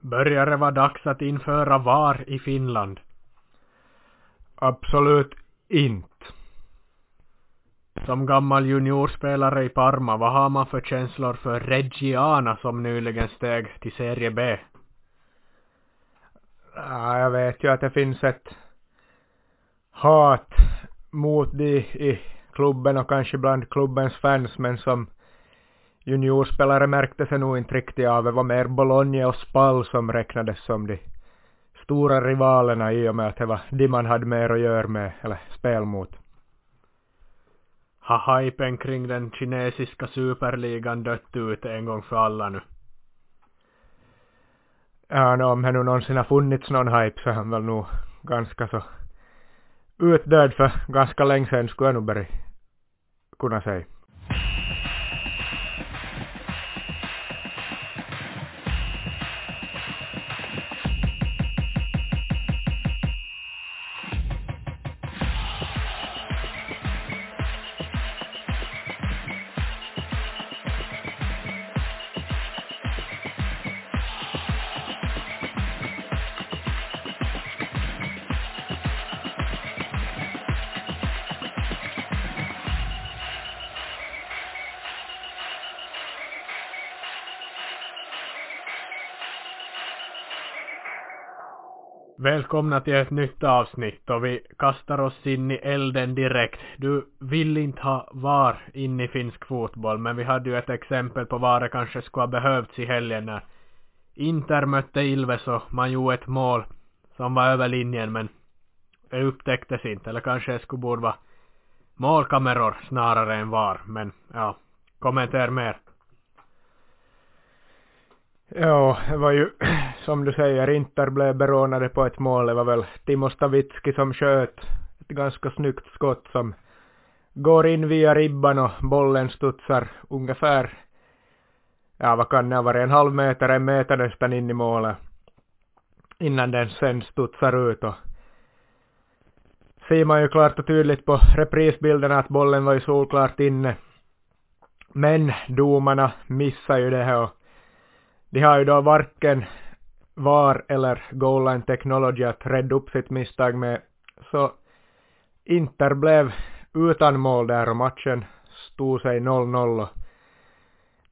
Börjar det vara dags att införa VAR i Finland? Absolut inte. Som gammal juniorspelare i Parma, vad har man för känslor för Reggiana som nyligen steg till serie B? Ja, jag vet ju att det finns ett hat mot de i klubben och kanske bland klubbens fans, men som juniorspelare märkte sig nog inte riktigt av. Det var mer Bologna och Spal som räknades som de stora rivalerna i och med att det var de man hade mer att göra med, eller spel mot. Har hypen kring den kinesiska superligan dött ut en gång för alla nu? Ja, no, om det nu någonsin har funnits någon hype så är han väl nog ganska så utdöd för ganska länge sedan skulle jag nog börja kunna säga. Välkomna till ett nytt avsnitt och vi kastar oss in i elden direkt. Du vill inte ha VAR in i finsk fotboll men vi hade ju ett exempel på vad det kanske skulle ha behövts i helgen när Inter mötte Ilves och man gjorde ett mål som var över linjen men det upptäcktes inte eller kanske det skulle borde vara målkameror snarare än VAR men ja, kommentera mer. Ja, det var ju som du säger, Inter blev berånade på ett mål. Det var väl Timo Stavitski som sköt ett ganska snyggt skott som går in via ribban och bollen studsar ungefär, ja vad kan det ha varit, en halv meter, en meter nästan in i målet. Innan den sen studsar ut och ser man ju klart och tydligt på reprisbilderna att bollen var ju solklart inne. Men domarna missar ju det här och de har ju då varken VAR eller Goal Line Technology att rädda upp sitt misstag med. Så Inter blev utan mål där och matchen stod sig 0-0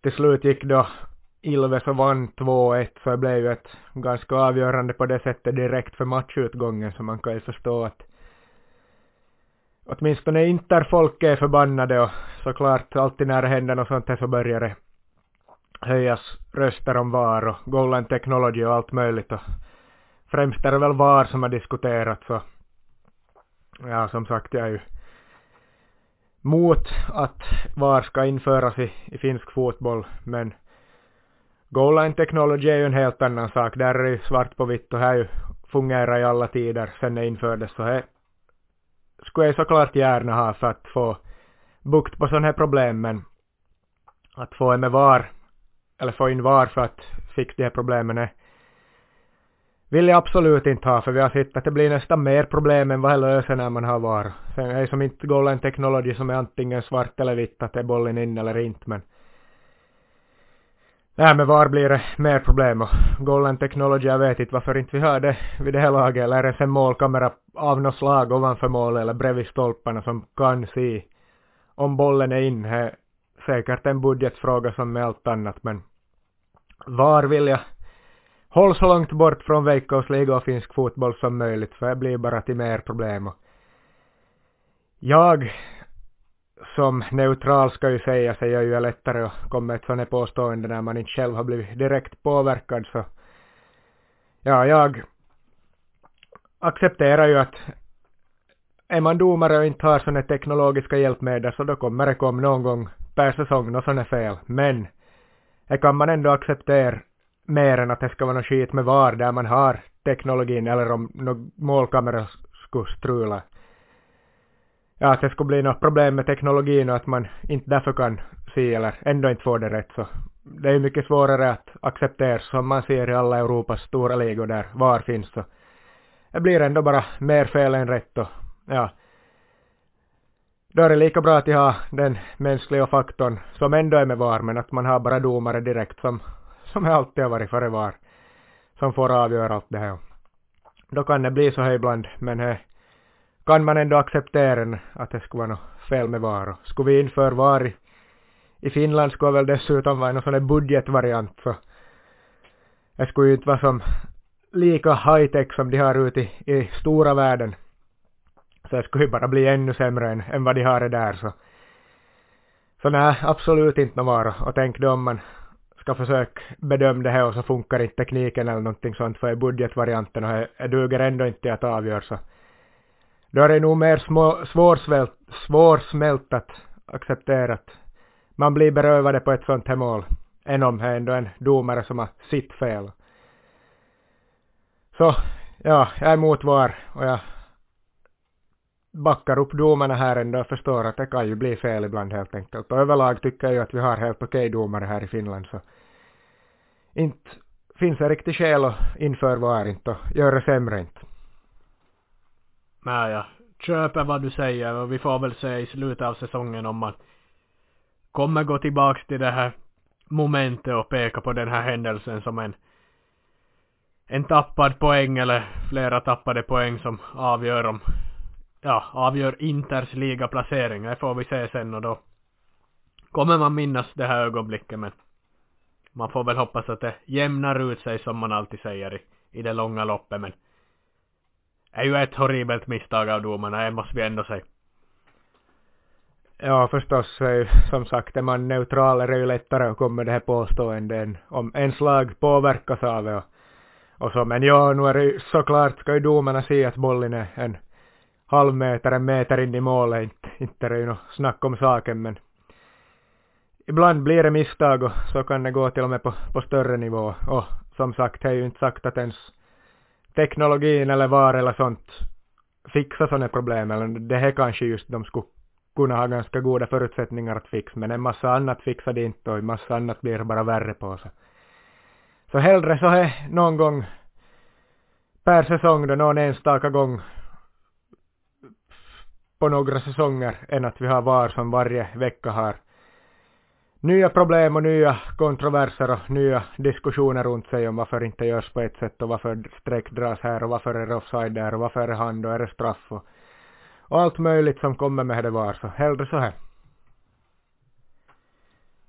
till slut gick då Ilves och vann 2-1 så det blev ju ett ganska avgörande på det sättet direkt för matchutgången så man kan ju förstå att åtminstone Interfolk är förbannade och såklart alltid när det händer något sånt här så börjar det höjas röster om VAR och Goal Line Technology och allt möjligt och främst är det väl VAR som har diskuterats och ja som sagt jag är ju mot att VAR ska införas i, i finsk fotboll men Goal Line Technology är ju en helt annan sak. Där är det svart på vitt och här ju fungerar i alla tider sen det infördes så här skulle jag såklart gärna ha för att få bukt på sådana här problem men att få en med VAR eller få in VAR för att fixa de här problemen är vill jag absolut inte ha för vi har sett att det blir nästan mer problem än vad det löser när man har VAR. Sen är det som inte Golden technology som är antingen svart eller vitt att det är bollen in eller inte men Nej men VAR blir det mer problem och Golden technology jag vet inte varför inte vi har det vid det här laget eller är det en målkamera av något slag ovanför målet eller bredvid stolparna som kan se om bollen är in. Säkert en budgetfråga som med allt annat men VAR vill jag hålla så långt bort från veikkausliga och finsk fotboll som möjligt för det blir bara till mer problem. Jag som neutral ska ju säga sig gör ju lättare att komma med ett sådant påstående när man inte själv har blivit direkt påverkad så ja, jag accepterar ju att är man domare och inte har sådana teknologiska hjälpmedel så då kommer det komma någon gång per säsong något är fel. Men det kan man ändå acceptera mer än att det ska vara något skit med VAR där man har teknologin eller om någon målkamera skulle strula. Ja, att det skulle bli något problem med teknologin och att man inte därför kan se eller ändå inte får det rätt så det är ju mycket svårare att acceptera som man ser i alla Europas stora ligor där VAR finns så det blir ändå bara mer fel än rätt och ja då är det lika bra att ha har den mänskliga faktorn som ändå är med VAR men att man har bara domare direkt som, som alltid har varit före VAR. som får avgöra allt det här. Då kan det bli så här ibland, men he, kan man ändå acceptera att det skulle vara något fel med VAR. Skulle vi införa VAR i, i Finland skulle väl dessutom vara någon sån här budgetvariant så det skulle ju inte vara som lika high-tech som de har ute i, i stora världen. Så det skulle ju bara bli ännu sämre än, än vad de har det där så. Så nej, absolut inte något vara. Och tänk då om man ska försöka bedöma det här och så funkar inte tekniken eller någonting sånt för budgetvarianten och det duger ändå inte att avgöra så. Då är det nog mer små, svårsvält, svårsmältat accepterat. Man blir berövade på ett sånt här mål än om det är ändå en domare som har sitt fel. Så, ja, jag är emot VAR och jag backar upp domarna här ändå och förstår att det kan ju bli fel ibland helt enkelt. Och överlag tycker jag ju att vi har helt okej domare här i Finland så inte finns det riktigt skäl att införa VAR inte och göra sämre inte. Nej, jag köper vad du säger och vi får väl se i slutet av säsongen om man kommer gå tillbaks till det här momentet och peka på den här händelsen som en en tappad poäng eller flera tappade poäng som avgör om ja, avgör Inters ligaplacering. Det får vi se sen och då kommer man minnas det här ögonblicket men man får väl hoppas att det jämnar ut sig som man alltid säger i, i det långa loppet men är ju ett horribelt misstag av domarna, det måste vi ändå säga. Ja, förstås, som sagt, är man neutral är det ju lättare att komma med det här påståendet än om ens lag påverkas av det och, och så. Men ja, nu är det ju såklart, ska ju domarna se att bollen är en halv meter, en meter in i målet, inte, inte är det ju något snack om saken, men ibland blir det misstag och så kan det gå till och med på, på större nivå. Och som sagt, det är ju inte sagt att ens teknologin eller VAR eller sånt fixar sådana problem, eller det här kanske just de skulle kunna ha ganska goda förutsättningar att fixa, men en massa annat fixar det inte och en massa annat blir bara värre på. Så, så hellre så här någon gång per säsong då någon enstaka gång på några säsonger än att vi har VAR som varje vecka har nya problem och nya kontroverser och nya diskussioner runt sig om varför inte görs på ett sätt och varför streck dras här och varför är det offside där och varför är det hand och är det straff och, och allt möjligt som kommer med det var så hellre så här.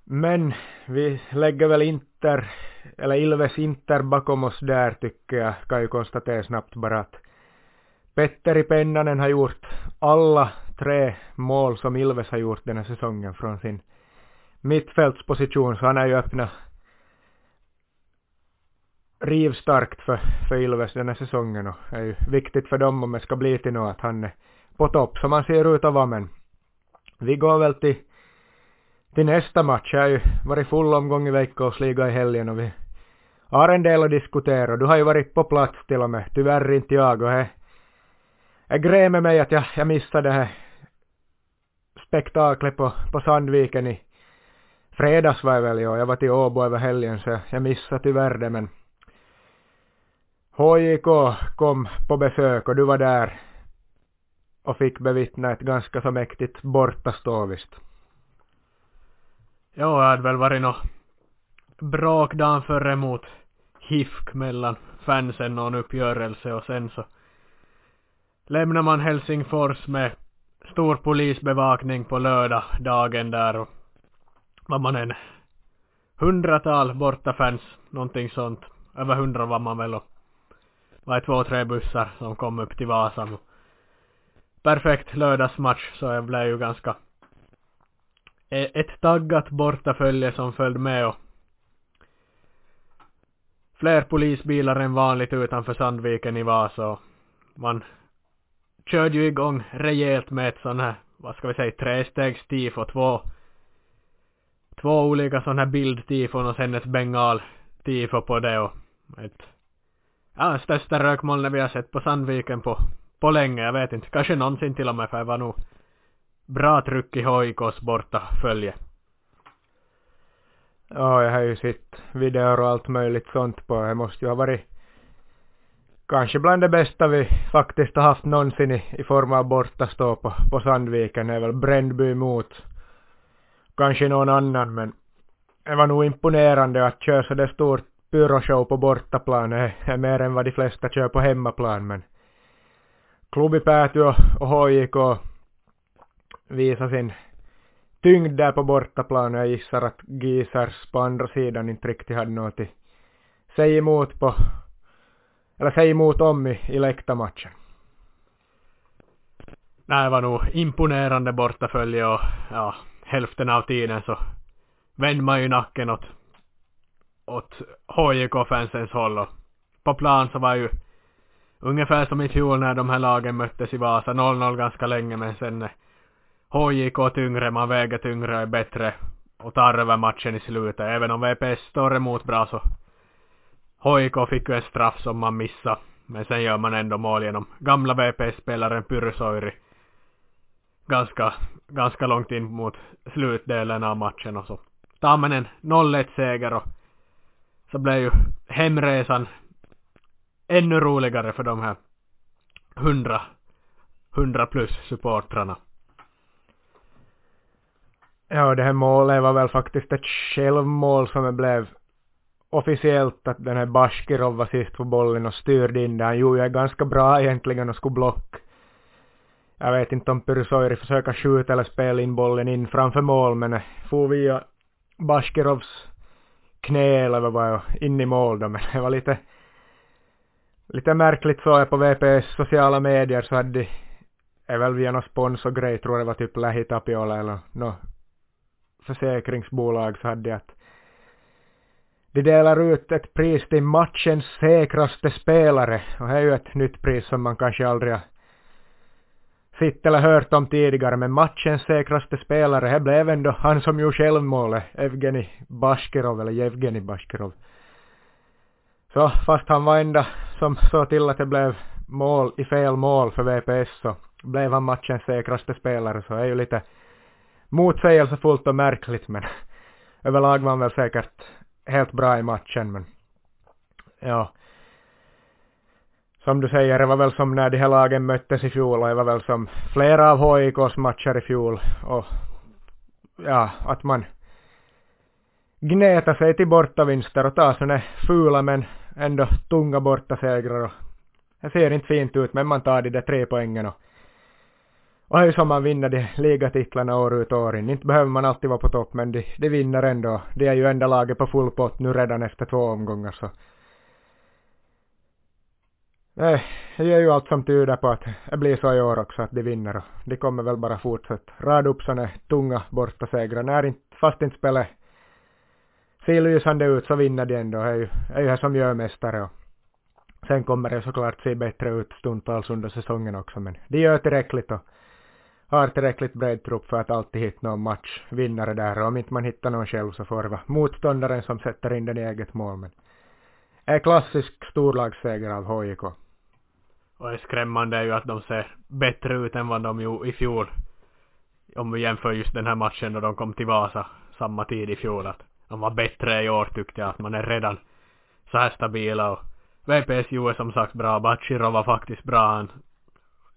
Men vi lägger väl Inter, eller Ilves Inter bakom oss där tycker jag, kan ju konstatera snabbt bara att Petteri Pennanen har gjort alla tre mål som Ilves har gjort den här säsongen från sin mittfältsposition, så han är ju öppnat rivstarkt för, för Ilves den här säsongen och är ju viktigt för dem om det ska bli till något att han är på topp som han ser ut att vara men vi går väl till, till nästa match. Jag har ju varit full omgång i veckosliga i helgen och vi har en del att diskutera. Du har ju varit på plats till och med. Tyvärr inte jag och jag grämer mig att jag, jag missade det här spektaklet på, på Sandviken i fredags var jag väl och jag var till Åbo över helgen så jag missade tyvärr det men HJK kom på besök och du var där och fick bevittna ett ganska så mäktigt bortastå visst. Ja, det hade väl varit nå bråk dagen före mot HIFK mellan fansen och en uppgörelse och sen så lämnar man Helsingfors med stor polisbevakning på lördag dagen där och var man en hundratal bortafans någonting sånt. Över hundra var man väl och var två, tre bussar som kom upp till Vasan. Perfekt lördagsmatch så jag blev ju ganska e-, ett taggat bortafölje som följde med och fler polisbilar än vanligt utanför Sandviken i Vasa och man körde ju igång rejält med ett sån här, vad ska vi säga, trestegstifo, två två olika sån här bildtifon och sen ett bengal-tifo på det och ett ja, största rökmolnet vi har sett på Sandviken på, på länge, jag vet inte, kanske någonsin till och med för det var nog bra tryck i HIKs borta följe. Ja, jag har ju sett videor och allt möjligt sånt på, det måste ju ha varit kanske bland det bästa vi faktiskt har haft någonsin i, i form av bortastå på, på Sandviken. Är väl Brändby mot kanske någon annan men det var nog imponerande att köra så det stort pyroshow på bortaplan. Är, är mer än vad de flesta kör på hemmaplan men Klubi Pääty och HJK visar sin tyngd där på bortaplan. Och jag gissar att Gisars på andra sidan inte riktigt hade något att säga emot på eller säga emot om i, i läktarmatchen. Nej, det var nog imponerande bortafölje och ja, hälften av tiden så vände man ju nacken åt, åt HJK-fansens håll och på plan så var ju ungefär som i fjol när de här lagen möttes i Vasa 0-0 ganska länge men sen HJK tyngre, man väger tyngre och är bättre och tar över matchen i slutet. Även om VPS står emot bra så HIK fick ju en straff som man missade. Men sen gör man ändå mål genom gamla VPS-spelaren Pyrsoiri. Ganska, ganska långt in mot slutdelen av matchen och så tar man en 0-1 seger och så blev ju hemresan ännu roligare för de här 100, 100 plus supportrarna. Ja, det här målet var väl faktiskt ett självmål som det blev officiellt att den här Bashkirov var sist på bollen och styrde in den. Jo, jag är ganska bra egentligen och skulle block. Jag vet inte om Pyrysoiri försöker skjuta eller spela in bollen in framför mål men for via Bashkirovs knä eller vad var in i mål då men det var lite lite märkligt så jag på VPS sociala medier så hade de är väl via någon sponsorgrej tror jag det var typ Lähitapiola eller något försäkringsbolag så hade de att de delar ut ett pris till matchens säkraste spelare. Och det är ju ett nytt pris som man kanske aldrig har sett eller hört om tidigare. Men matchens säkraste spelare det blev ändå han som gjorde självmålet, Evgeni Bashkirov eller Jevgeni Bashkirov. Så fast han var enda som såg till att det blev mål i fel mål för VPS så blev han matchens säkraste spelare. Så det är ju lite motsägelsefullt och märkligt men överlag var han väl säkert helt bra i matchen men ja. Som du säger, det var väl som när de här lagen möttes i fjol och det var väl som flera av HIKs matcher i fjol och ja, att man gneta sig till bortavinster och ta sådana fula men ändå tunga bortasegrar och det ser inte fint ut men man tar de där tre poängen och och det är som man vinner de ligatitlarna år ut och år in. Inte behöver man alltid vara på topp men de, de vinner ändå. De är ju enda laget på full pott nu redan efter två omgångar så. Nej, det är ju allt som tyder på att det blir så i år också att de vinner och de kommer väl bara fortsätta rada upp såna tunga bortasegrar. När inte, fast inte spelet ser lysande ut så vinner de ändå. Det är ju det, är ju det som gör mästare och sen kommer det såklart se bättre ut stundtals under säsongen också men de gör tillräckligt och har tillräckligt bred trupp för att alltid hitta någon matchvinnare där och om inte man hittar någon själv så får det vara motståndaren som sätter in den i eget mål men är klassisk storlagsseger av HJK. Och det skrämmande är ju att de ser bättre ut än vad de gjorde i fjol. Om vi jämför just den här matchen då de kom till Vasa samma tid i fjol att de var bättre i år tyckte jag att man är redan så här stabila och VPS är som sagt bra. Bachirov var faktiskt bra. Han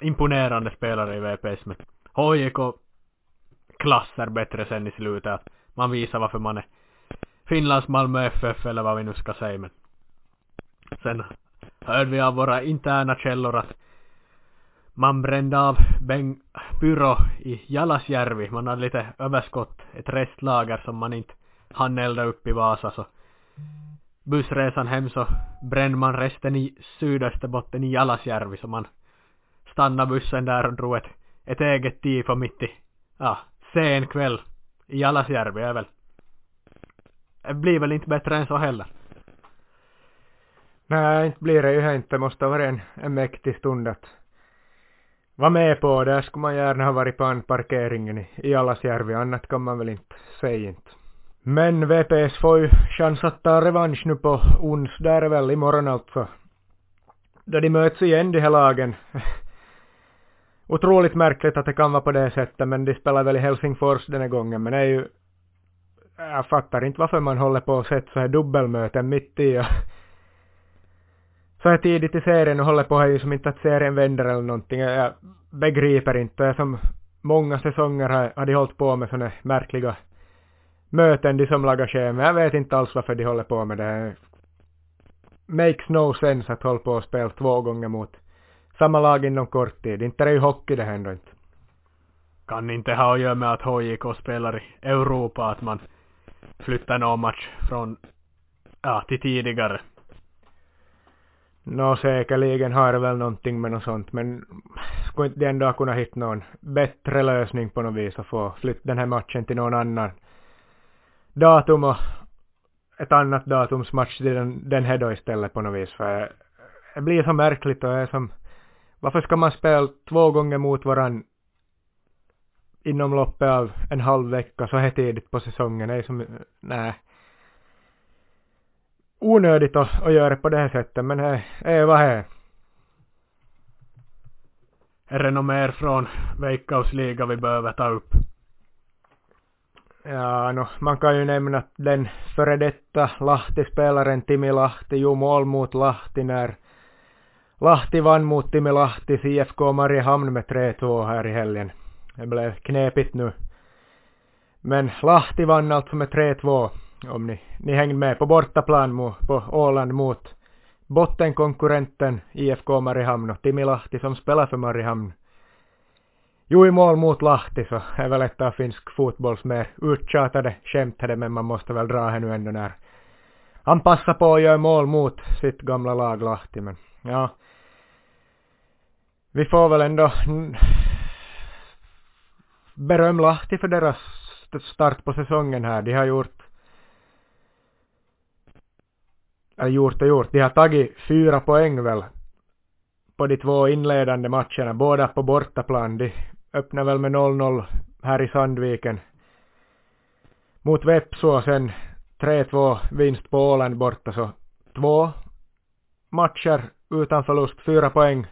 imponerande spelare i VPS men HJK klasser bättre sen i slutet. Att man visar varför man är Finlands Malmö FF eller vad vi nu ska säga men sen hörde vi av våra interna källor att man brände av Beng Pyro i Jalasjärvi. Man hade lite överskott, ett restlager som man inte hann elda upp i Vasa så bussresan hem så brände man resten i Sydösterbotten i Jalasjärvi så man stannade bussen där och drog ett ett eget tifo mitt i, ja, ah, sen kväll i Jalasjärvi är väl. Det blir väl inte bättre än så heller. Nej, inte blir det ju inte. Det måste ha varit en, en mäktig stund att vara med på. Där skulle man gärna ha varit på parkeringen i, i Jalasjärvi. Annat kan man väl inte säga inte. Men VPS får ju chans att ta revansch nu på onsdag är väl imorgon alltså. Då de möts igen de här lagen otroligt märkligt att det kan vara på det sättet men de spelar väl i Helsingfors den här gången men det är ju jag fattar inte varför man håller på att sätta så här dubbelmöten mitt i och så här tidigt i serien och håller på här ju som inte att serien vänder eller någonting. Jag begriper inte. Jag som många säsonger har, har de hållit på med såna märkliga möten de som lagar schema. Jag vet inte alls varför de håller på med det. makes no sense att hålla på och spela två gånger mot samma lag inom kort tid. Inte är det ju hockey det händer inte. Kan inte ha att göra med att HJK spelar i Europa, att man flyttar någon match från, ja, till tidigare. Nå, säkerligen har det väl någonting med något sånt, men skulle inte ändå kunna hitta någon bättre lösning på något vis och få flytta den här matchen till någon annan datum och ett annat datumsmatch till den, den här då istället på något vis, för det blir så märkligt och är som, varför ska man spela två gånger mot varann inom loppet av en halv vecka så här tidigt på säsongen? Det är som, nej onödigt att, att göra det på det här sättet, men det är vad det är. Är det något mer från Veikkausliga vi behöver ta upp? Ja, no, man kan ju nämna den före detta Lahti-spelaren Timi Lahti gjorde mål mot Lahti när Lahti vann mot Timi Lahti IFK Mariehamn med 3-2 här i helgen. Det blev knepigt nu. Men Lahti vann alltså med 3-2 om ni, ni hängde med på bortaplan mo, på Åland mot bottenkonkurrenten IFK Mariehamn och Timi Lahti som spelar för Mariehamn. Jo, i mål mot Lahti så är väl ett av finsk fotbolls mer uttjatade skämt det, men man måste väl dra här nu ändå när han passar på att göra mål mot sitt gamla lag Lahti, men ja. Vi får väl ändå beröm Lahti för deras start på säsongen här. De har gjort eller gjort och gjort. De har tagit fyra poäng väl på de två inledande matcherna, båda på bortaplan. De öppnade väl med 0-0 här i Sandviken mot Vepsu och sen 3-2 vinst på Åland borta så två matcher utan förlust, fyra poäng.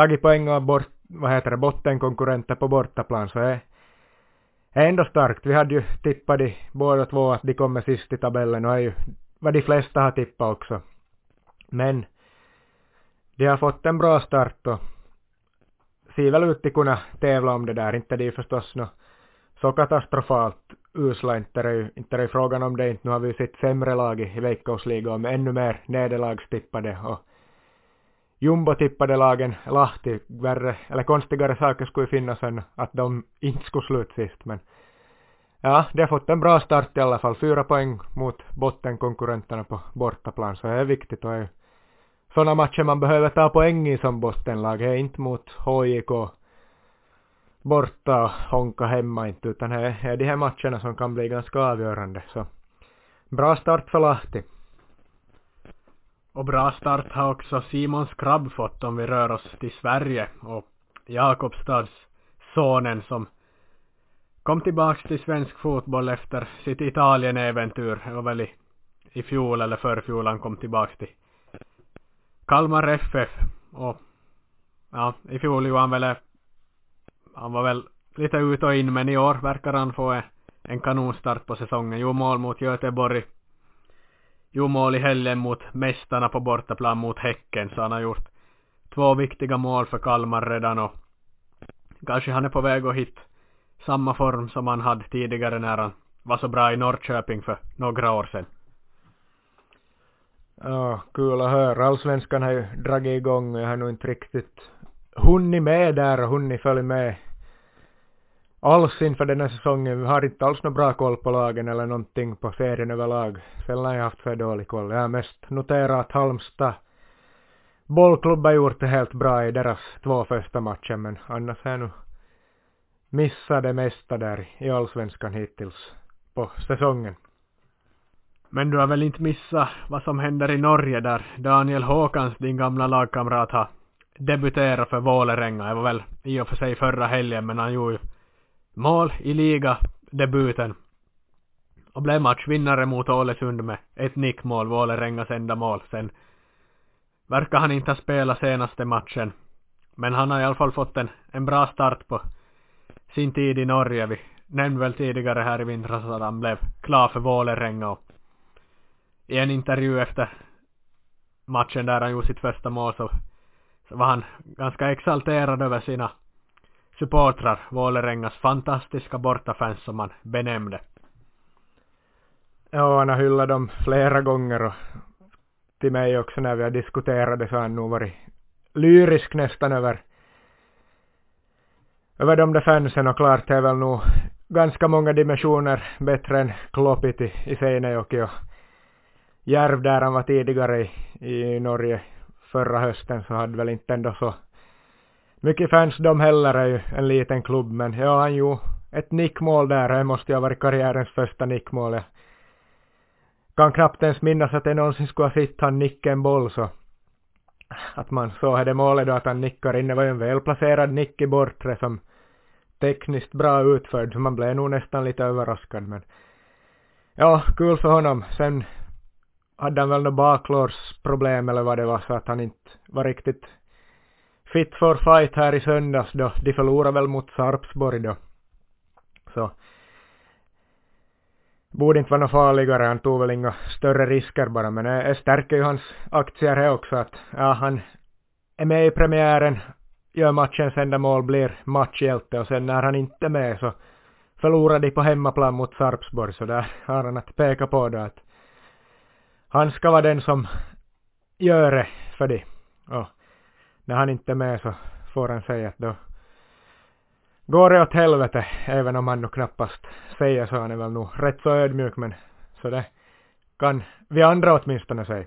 Tagit poäng av bort, vad heter det, bottenkonkurrenter på bortaplan så är är ändå starkt. Vi hade ju tippat de båda två att de kommer sist i tabellen och är ju vad de flesta har tippat också. Men de har fått en bra start och ser väl ut att kunna tävla om det där. Inte det är förstås något så katastrofalt usla, inte är ju det är frågan om det inte. Nu har vi ju sett sämre lag i veckosligan med ännu mer nederlagstippade och jumbo-tippade lagen Lahti, värre, eller konstigare saker skulle finnas än att de inte skulle sluta sist, men Ja, de har fått en bra start i alla fall. Fyra poäng mot bottenkonkurrenterna på bortaplan, så det är viktigt och är sådana matcher man behöver ta poäng i som bottenlag. Det är inte mot HJK borta och honka hemma inte, utan det är de här matcherna som kan bli ganska avgörande. Så bra start för Lahti. Och bra start har också Simon Skrabb fått om vi rör oss till Sverige och Jakobstads sonen som kom tillbaks till svensk fotboll efter sitt Italien-äventyr. Det var väl i, i fjol eller förfjol han kom tillbaks till Kalmar FF. Och ja, i fjol gjorde han väl han var väl lite ut och in men i år verkar han få en, en kanonstart på säsongen. Jo mål mot Göteborg. Jo mål i helgen mot mästarna på bortaplan mot Häcken så han har gjort två viktiga mål för Kalmar redan och kanske han är på väg att hitta samma form som han hade tidigare när han var så bra i Norrköping för några år sedan. Ja, kul att höra. Allsvenskan har ju dragit igång och jag har nog inte riktigt hunnit med där och hunnit följa med alls inför den här säsongen. Vi har inte alls någon bra koll på lagen eller någonting på serien överlag. Sällan har jag haft för dålig koll. Jag har mest noterat att Halmstad bollklubb har gjort det helt bra i deras två första matcher men annars har jag nu missat det mesta där i allsvenskan hittills på säsongen. Men du har väl inte missat vad som händer i Norge där Daniel Håkans, din gamla lagkamrat, har debuterat för Vålerenga. Det var väl i och för sig förra helgen, men han gjorde ju mål i liga debuten och blev matchvinnare mot Ålesund med ett nickmål, Vålerengas enda mål. Sen verkar han inte ha spelat senaste matchen. Men han har i alla fall fått en, en bra start på sin tid i Norge. Vi nämnde väl tidigare här i vintras att han blev klar för Vålerenga och i en intervju efter matchen där han gjorde sitt första mål så, så var han ganska exalterad över sina supportrar, Vålerengas fantastiska bortafans som han benämnde. Ja, han har hyllat dem flera gånger och till mig också när vi har diskuterat det så har han nog varit lyrisk nästan över över de där fansen och klart det är väl nog ganska många dimensioner bättre än Klopiti i Seinejoki och Järv där han var tidigare i, i Norge förra hösten så hade väl inte ändå så mycket fans de heller är ju en liten klubb men ja han gjorde ett nickmål där det måste ju ha varit karriärens första nickmål. Jag kan knappt ens minnas att jag någonsin skulle ha sett han nicka en boll så att man såg det målet då att han nickar in. Det var ju en välplacerad nick i bortre som tekniskt bra utförd så man blev nog nästan lite överraskad men ja, kul för honom. Sen hade han väl något baklårsproblem eller vad det var så att han inte var riktigt fit for fight här i söndags då. De förlorade väl mot Sarpsborg då. Så borde inte vara något farligare. Han tog väl inga större risker bara men det stärker ju hans aktier här också att ja, han är med i premiären, gör matchens enda mål, blir matchhjälte och sen när han inte är med så förlorar de på hemmaplan mot Sarpsborg så där har han att peka på då att han ska vara den som gör det för de Och när han inte är med så får han säga att då går det åt helvete, även om han nog knappast säger så. Han är väl nog rätt så ödmjuk men så det kan vi andra åtminstone säga.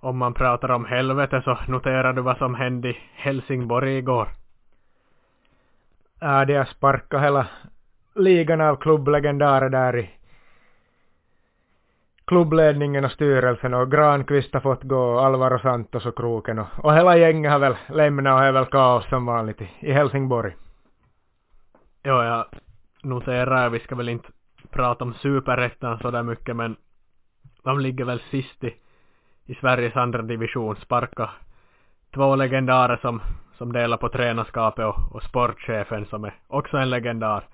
Om man pratar om helvete så noterar du vad som hände i Helsingborg igår. Ja, de har sparkat hela ligan av klubblegendarer där i klubbledningen och styrelsen och Granqvist har fått gå, och Alvaro Santos och Kroken och, och hela gänget har väl lämnat och är väl kaos som vanligt i, i Helsingborg. Ja, jag noterar, vi ska väl inte prata om superettan så där mycket men de ligger väl sist i, i Sveriges andra division, sparka två legendarer som, som delar på tränarskapet och, och sportchefen som är också en legendar.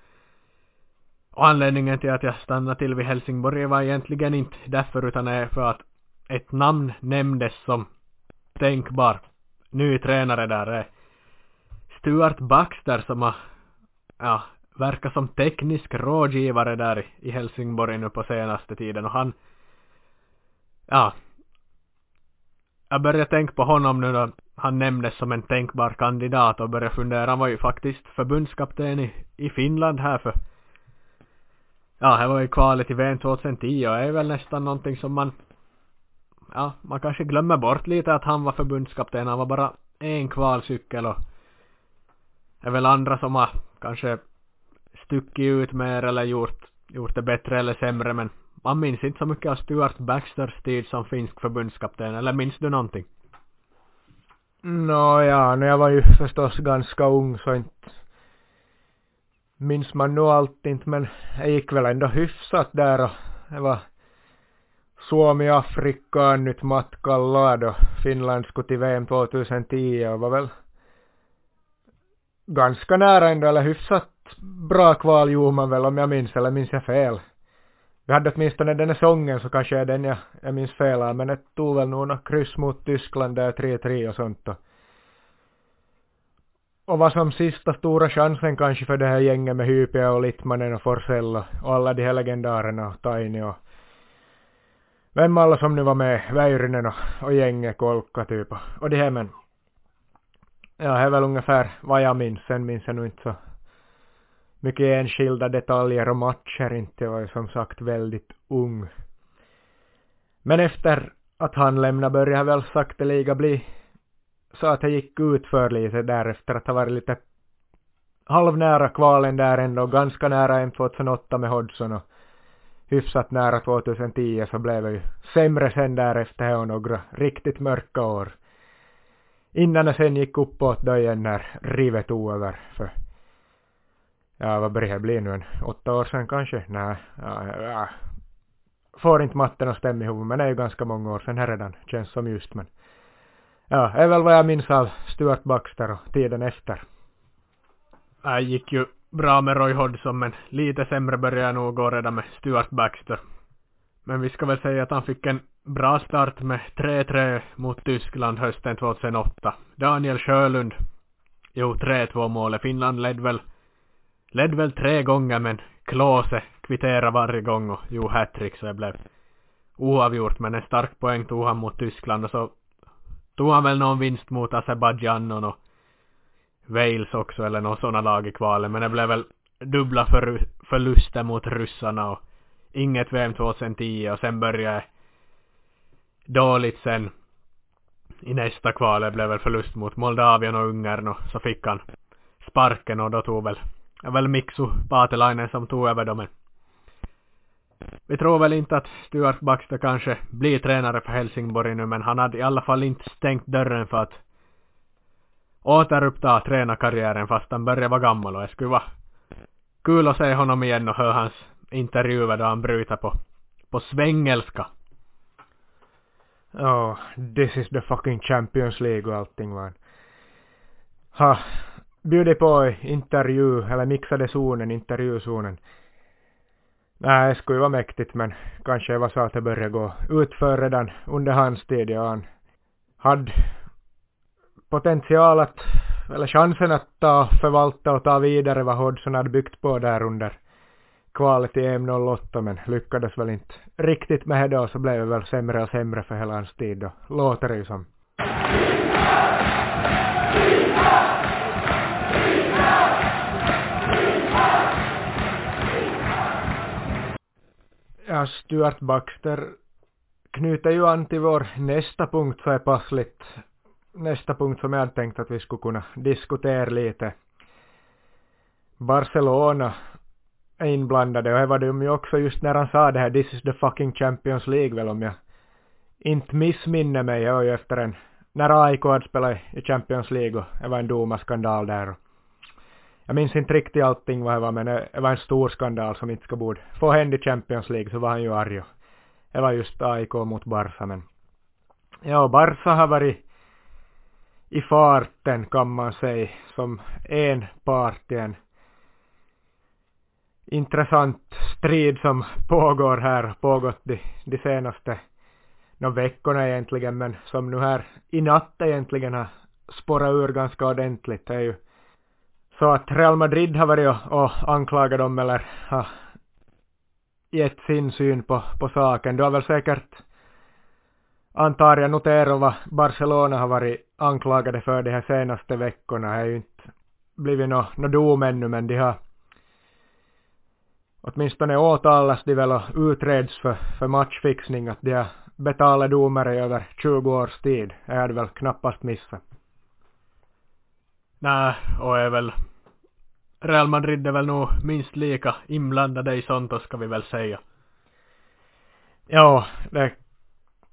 Och anledningen till att jag stannade till vid Helsingborg var egentligen inte därför utan är för att ett namn nämndes som tänkbar ny tränare där är Stuart Baxter som har, ja, verkat som teknisk rådgivare där i Helsingborg nu på senaste tiden. Och han, ja, jag började tänka på honom nu då han nämndes som en tänkbar kandidat och började fundera, han var ju faktiskt förbundskapten i, i Finland här för ja, det var ju kvalet i VM 2010 och det är väl nästan någonting som man ja, man kanske glömmer bort lite att han var förbundskapten. Han var bara en kvalcykel och det är väl andra som har kanske stuckit ut mer eller gjort, gjort det bättre eller sämre men man minns inte så mycket av Stuart Baxters tid som finsk förbundskapten, eller minns du någonting? Nå ja, jag var ju förstås ganska ung så inte minns man nog allt inte men det gick väl ändå hyfsat där och det var Suomi-Afrika nyt matkalla då Finland skulle till VM 2010 och var väl ganska nära ändå eller hyfsat bra kval gjorde man väl om jag minns eller minns jag fel. Vi hade åtminstone den här sången så kanske är den jag, jag minns fel men det tog väl nog några kryss mot Tyskland där 3-3 och sånt och och vad som sista stora chansen kanske för det här gänget med Hypia och Littmanen och Forsell och alla de här legendarerna och Taini och vem alla som nu var med, Väyrynen och, och gänget Kolka typ och det här men. Ja, det är väl ungefär vad jag minns, sen minns jag nog inte så mycket enskilda detaljer och matcher inte, jag var ju som sagt väldigt ung. Men efter att han lämnade började väl sakteliga bli så att det gick ut för lite därefter att ha varit lite halvnära kvalen där ändå, ganska nära en 2008 med Hodgson och hyfsat nära 2010 så blev det ju sämre sen därefter och några riktigt mörka år. Innan det sen gick uppåt då igen när rivet tog över för ja vad börjar det bli nu en åtta år sedan kanske? Nej, ja, ja. Får inte matten att stämma ihop men det är ju ganska många år sedan här redan, känns som just men Ja, det är väl vad jag minns av Stuart Baxter och tiden efter. Det gick ju bra med Roy Hodgson men lite sämre började jag nog gå redan med Stuart Baxter. Men vi ska väl säga att han fick en bra start med 3-3 mot Tyskland hösten 2008. Daniel Sjölund jo 3-2 målet. Finland ledde väl ledde väl tre gånger men Klose kvitterade varje gång och gjorde hattrick så det blev oavgjort men en stark poäng tog han mot Tyskland och så tog han väl någon vinst mot Azerbajdzjan och Wales också eller någon sådana lag i kvalet men det blev väl dubbla för, förluster mot ryssarna och inget VM 2010 och sen började dåligt sen i nästa kval. Det blev väl förlust mot Moldavien och Ungern och så fick han sparken och då tog väl, väl Miksu Paatelainen som tog över dem. Vi tror väl inte att Stuart Baxter kanske blir tränare för Helsingborg nu men han hade i alla fall inte stängt dörren för att återuppta tränarkarriären fast han börjar vara gammal och det skulle vara kul att se honom igen och höra hans intervjuer då han bryter på, på svengelska. Ja, oh, this is the fucking Champions League och allting va Ha, bjudit på intervju, eller mixade zonen, intervjuzonen. Nej, det skulle ju vara mäktigt men kanske det var så att det började gå utför redan under hans tid. Ja, han hade potential att, eller chansen att ta, förvalta och ta vidare vad Hodgson hade byggt på där under kvalet i EM 08 men lyckades väl inte riktigt med det och så blev det väl sämre och sämre för hela hans tid då, låter det ju som. Ja, Stuart Baxter knyter ju an till vår nästa punkt så är passligt. Nästa punkt som jag hade tänkt att vi skulle kunna diskutera lite. Barcelona är inblandade och det var de ju också just när han sa det här this is the fucking Champions League väl om jag inte missminner mig. Jag var ju efter en, när AIK hade spelat i Champions League och det var en domarskandal där. Jag minns inte riktigt allting vad det var men det var en stor skandal som inte ska borde få hända i Champions League så var han ju arg och det var just AIK mot Barca men ja, Barca har varit i farten kan man säga som en part i en intressant strid som pågår här, pågått de, de senaste no, veckorna egentligen, men som nu här i natt egentligen har spårat ur ganska ordentligt. Det är ju så att Real Madrid har varit och, och anklagat dem eller har gett sin syn på, på saken. Du har väl säkert antar jag noterat vad Barcelona har varit anklagade för de här senaste veckorna. Det har ju inte blivit någon no dom ännu men de har åtminstone åtalas de väl och utreds för, för matchfixning att de har betalat domare i över 20 års tid. Det hade väl knappast missat. Nej, och är väl Real Madrid är väl nog minst lika inblandade i sånt, då ska vi väl säga. Ja, det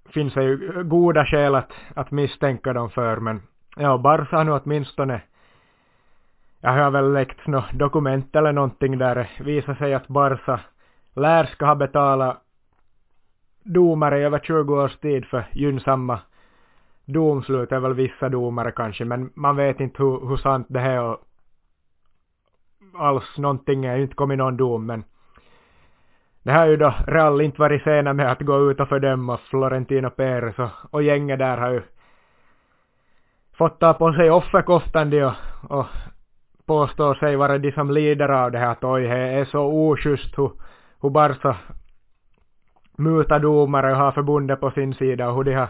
finns ju goda skäl att, att misstänka dem för, men ja, Barca har nu åtminstone jag har väl läckt något dokument eller någonting där det visar sig att Barca lär ska ha betalat domare i över 20 års tid för gynnsamma domslut, är väl vissa domare kanske, men man vet inte hur, hur sant det här och alls någonting är inte kommit någon dom, men det har ju då Rall inte varit sena med att gå ut och fördöma Florentino Perez och, och gänget där har ju fått ta på sig offerkoftan och, och påstår sig vara de som lider av det här att oj, det är så oschysst hur, hur Barca mutar domare och har förbundet på sin sida och hur de har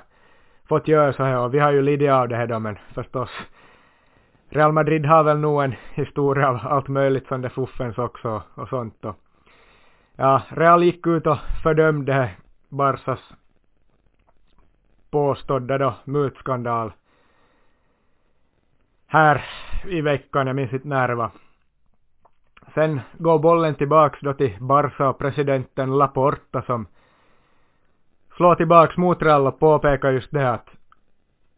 fått göra så här. Och vi har ju lidit av det här då men förstås Real Madrid har väl nog en historia av allt möjligt som det fuffens också och sånt och ja, Real gick ut och fördömde Barsas påstådda då mutskandal här i veckan, jag minns inte när det var. Sen går bollen tillbaks då till Barca och presidenten Laporta som slår tillbaks mot Real och påpekar just det att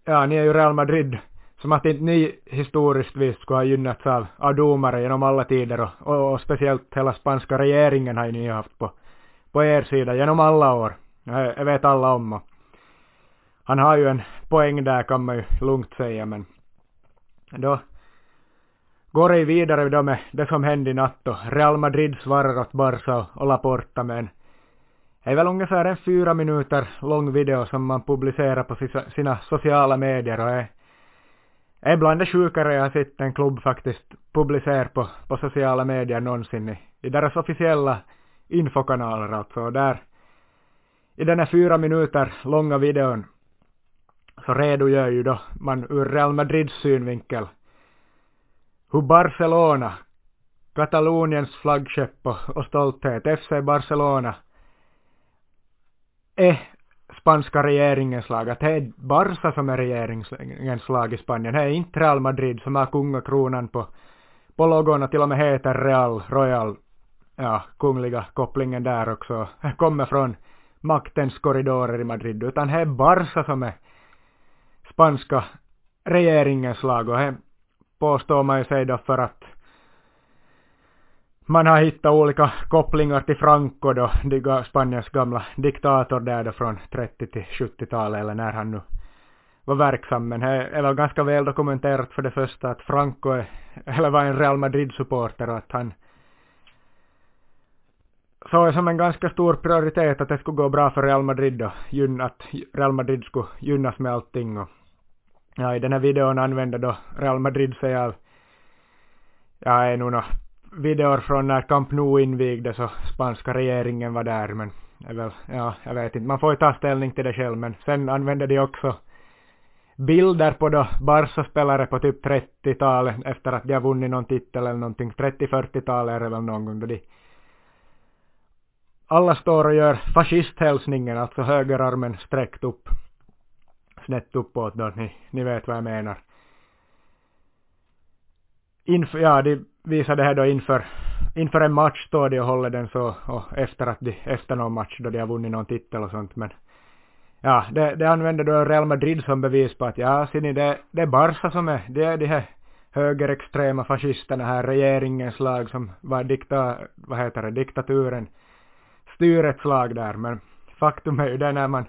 ja, ni är ju Real Madrid som att inte ni historiskt visst skulle ha gynnats av, av domare genom alla tider och, och, och speciellt hela spanska regeringen har ju ni haft på, på er sida genom alla år. Jag, vet alla om och han har ju en poäng där kan man ju lugnt säga men då går det vidare då med det som hände i natt och Real Madrid svarar åt Barca och Laporta med en det är väl ungefär en fyra minuter lång video som man publicerar på sina sociala medier och är, är bland det sjukare jag har sett en klubb faktiskt publicera på, på sociala medier någonsin i, i deras officiella infokanaler alltså. Där. I den här fyra minuter långa videon. Så redogör ju då man ur Real Madrids synvinkel. Hur Barcelona, Kataloniens flaggskepp och stolthet, FC Barcelona, är spanska regeringens lag. Att det är Barca som är regeringens lag i Spanien. Det är inte Real Madrid som har kungakronan på, på logon och till och med heter Real Royal. Ja, kungliga kopplingen där också. Kommer från maktens korridorer i Madrid. Utan det är Barca som är spanska regeringens lag och det påstår man ju sig då för att man har hittat olika kopplingar till Franco då, Spaniens gamla diktator där då från 30 till 70-talet eller när han nu var verksam. Men det är väl ganska väl dokumenterat för det första att Franco är, eller var en Real Madrid-supporter och att han såg som en ganska stor prioritet att det skulle gå bra för Real Madrid då, att Real Madrid skulle gynnas med allting och ja, i den här videon använder då Real Madrid sig av ja, är nog videor från när Camp Nou invigdes och spanska regeringen var där men är väl, ja, jag vet inte, man får ju ta ställning till det själv men sen använde de också bilder på då Barca-spelare på typ 30-talet efter att de har vunnit någon titel eller någonting, 30-40-talet är det väl någon gång då de alla står och gör fascisthälsningen, alltså högerarmen sträckt upp, snett uppåt då, ni, ni vet vad jag menar. Inför, ja, de visar det här då inför, inför en match står de och håller den så, och efter att de, efter någon match då de har vunnit någon titel och sånt, men ja, det, det använder då Real Madrid som bevis på att ja, ser ni, det, det är Barca som är, det är de här högerextrema fascisterna här, regeringens lag som var dikta, vad heter det, diktaturen, styrets lag där, men faktum är ju det när man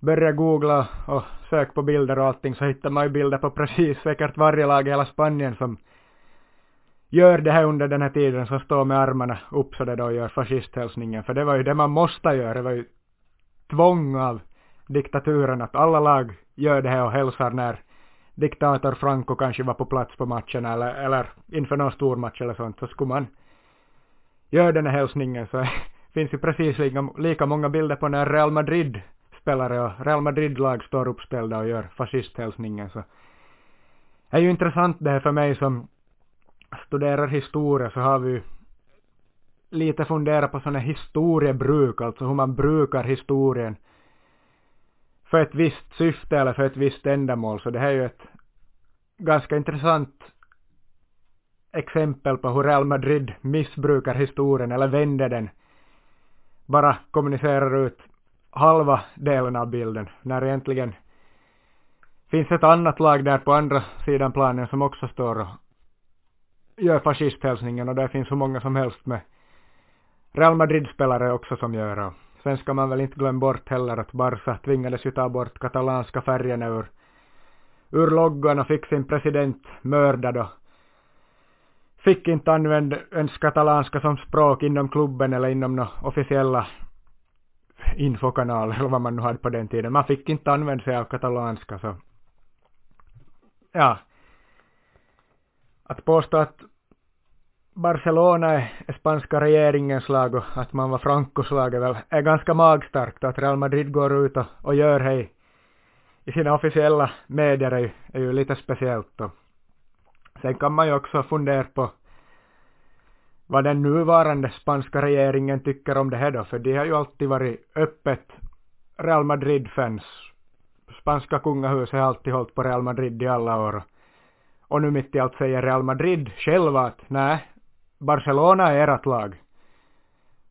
börjar googla och söka på bilder och allting så hittar man ju bilder på precis säkert varje lag i hela Spanien som gör det här under den här tiden som står med armarna upp så det då gör fascisthälsningen. För det var ju det man måste göra. Det var ju tvång av diktaturen att alla lag gör det här och hälsar när diktator Franco kanske var på plats på matchen eller, eller inför någon stor match eller sånt så skulle man göra den här hälsningen så finns ju precis lika, lika många bilder på när Real Madrid spelare och Real Madrid-lag står uppställda och gör fascisthälsningen så det är ju intressant det här för mig som studerar historia så har vi lite funderat på sådana historiebruk, alltså hur man brukar historien för ett visst syfte eller för ett visst ändamål. Så det här är ju ett ganska intressant exempel på hur Real Madrid missbrukar historien eller vänder den. Bara kommunicerar ut halva delen av bilden när egentligen finns ett annat lag där på andra sidan planen som också står och gör fascisthälsningen och det finns hur många som helst med Real Madrid-spelare också som gör och sen ska man väl inte glömma bort heller att Barca tvingades ju ta bort katalanska färgerna ur, ur loggan och fick sin president mördad och fick inte använda ens katalanska som språk inom klubben eller inom några officiella infokanaler eller vad man nu hade på den tiden. Man fick inte använda sig av katalanska så ja. Att påstå att Barcelona är spanska regeringens lag och att man var Francos lag är väl är ganska magstarkt att Real Madrid går ut och, och gör det i sina officiella medier är ju, är ju lite speciellt och sen kan man ju också fundera på vad den nuvarande spanska regeringen tycker om det här då, för de har ju alltid varit öppet Real Madrid-fans. Spanska kungahuset har alltid hållit på Real Madrid i alla år. Och nu mitt i allt säger Real Madrid själva att nej, Barcelona är ert lag.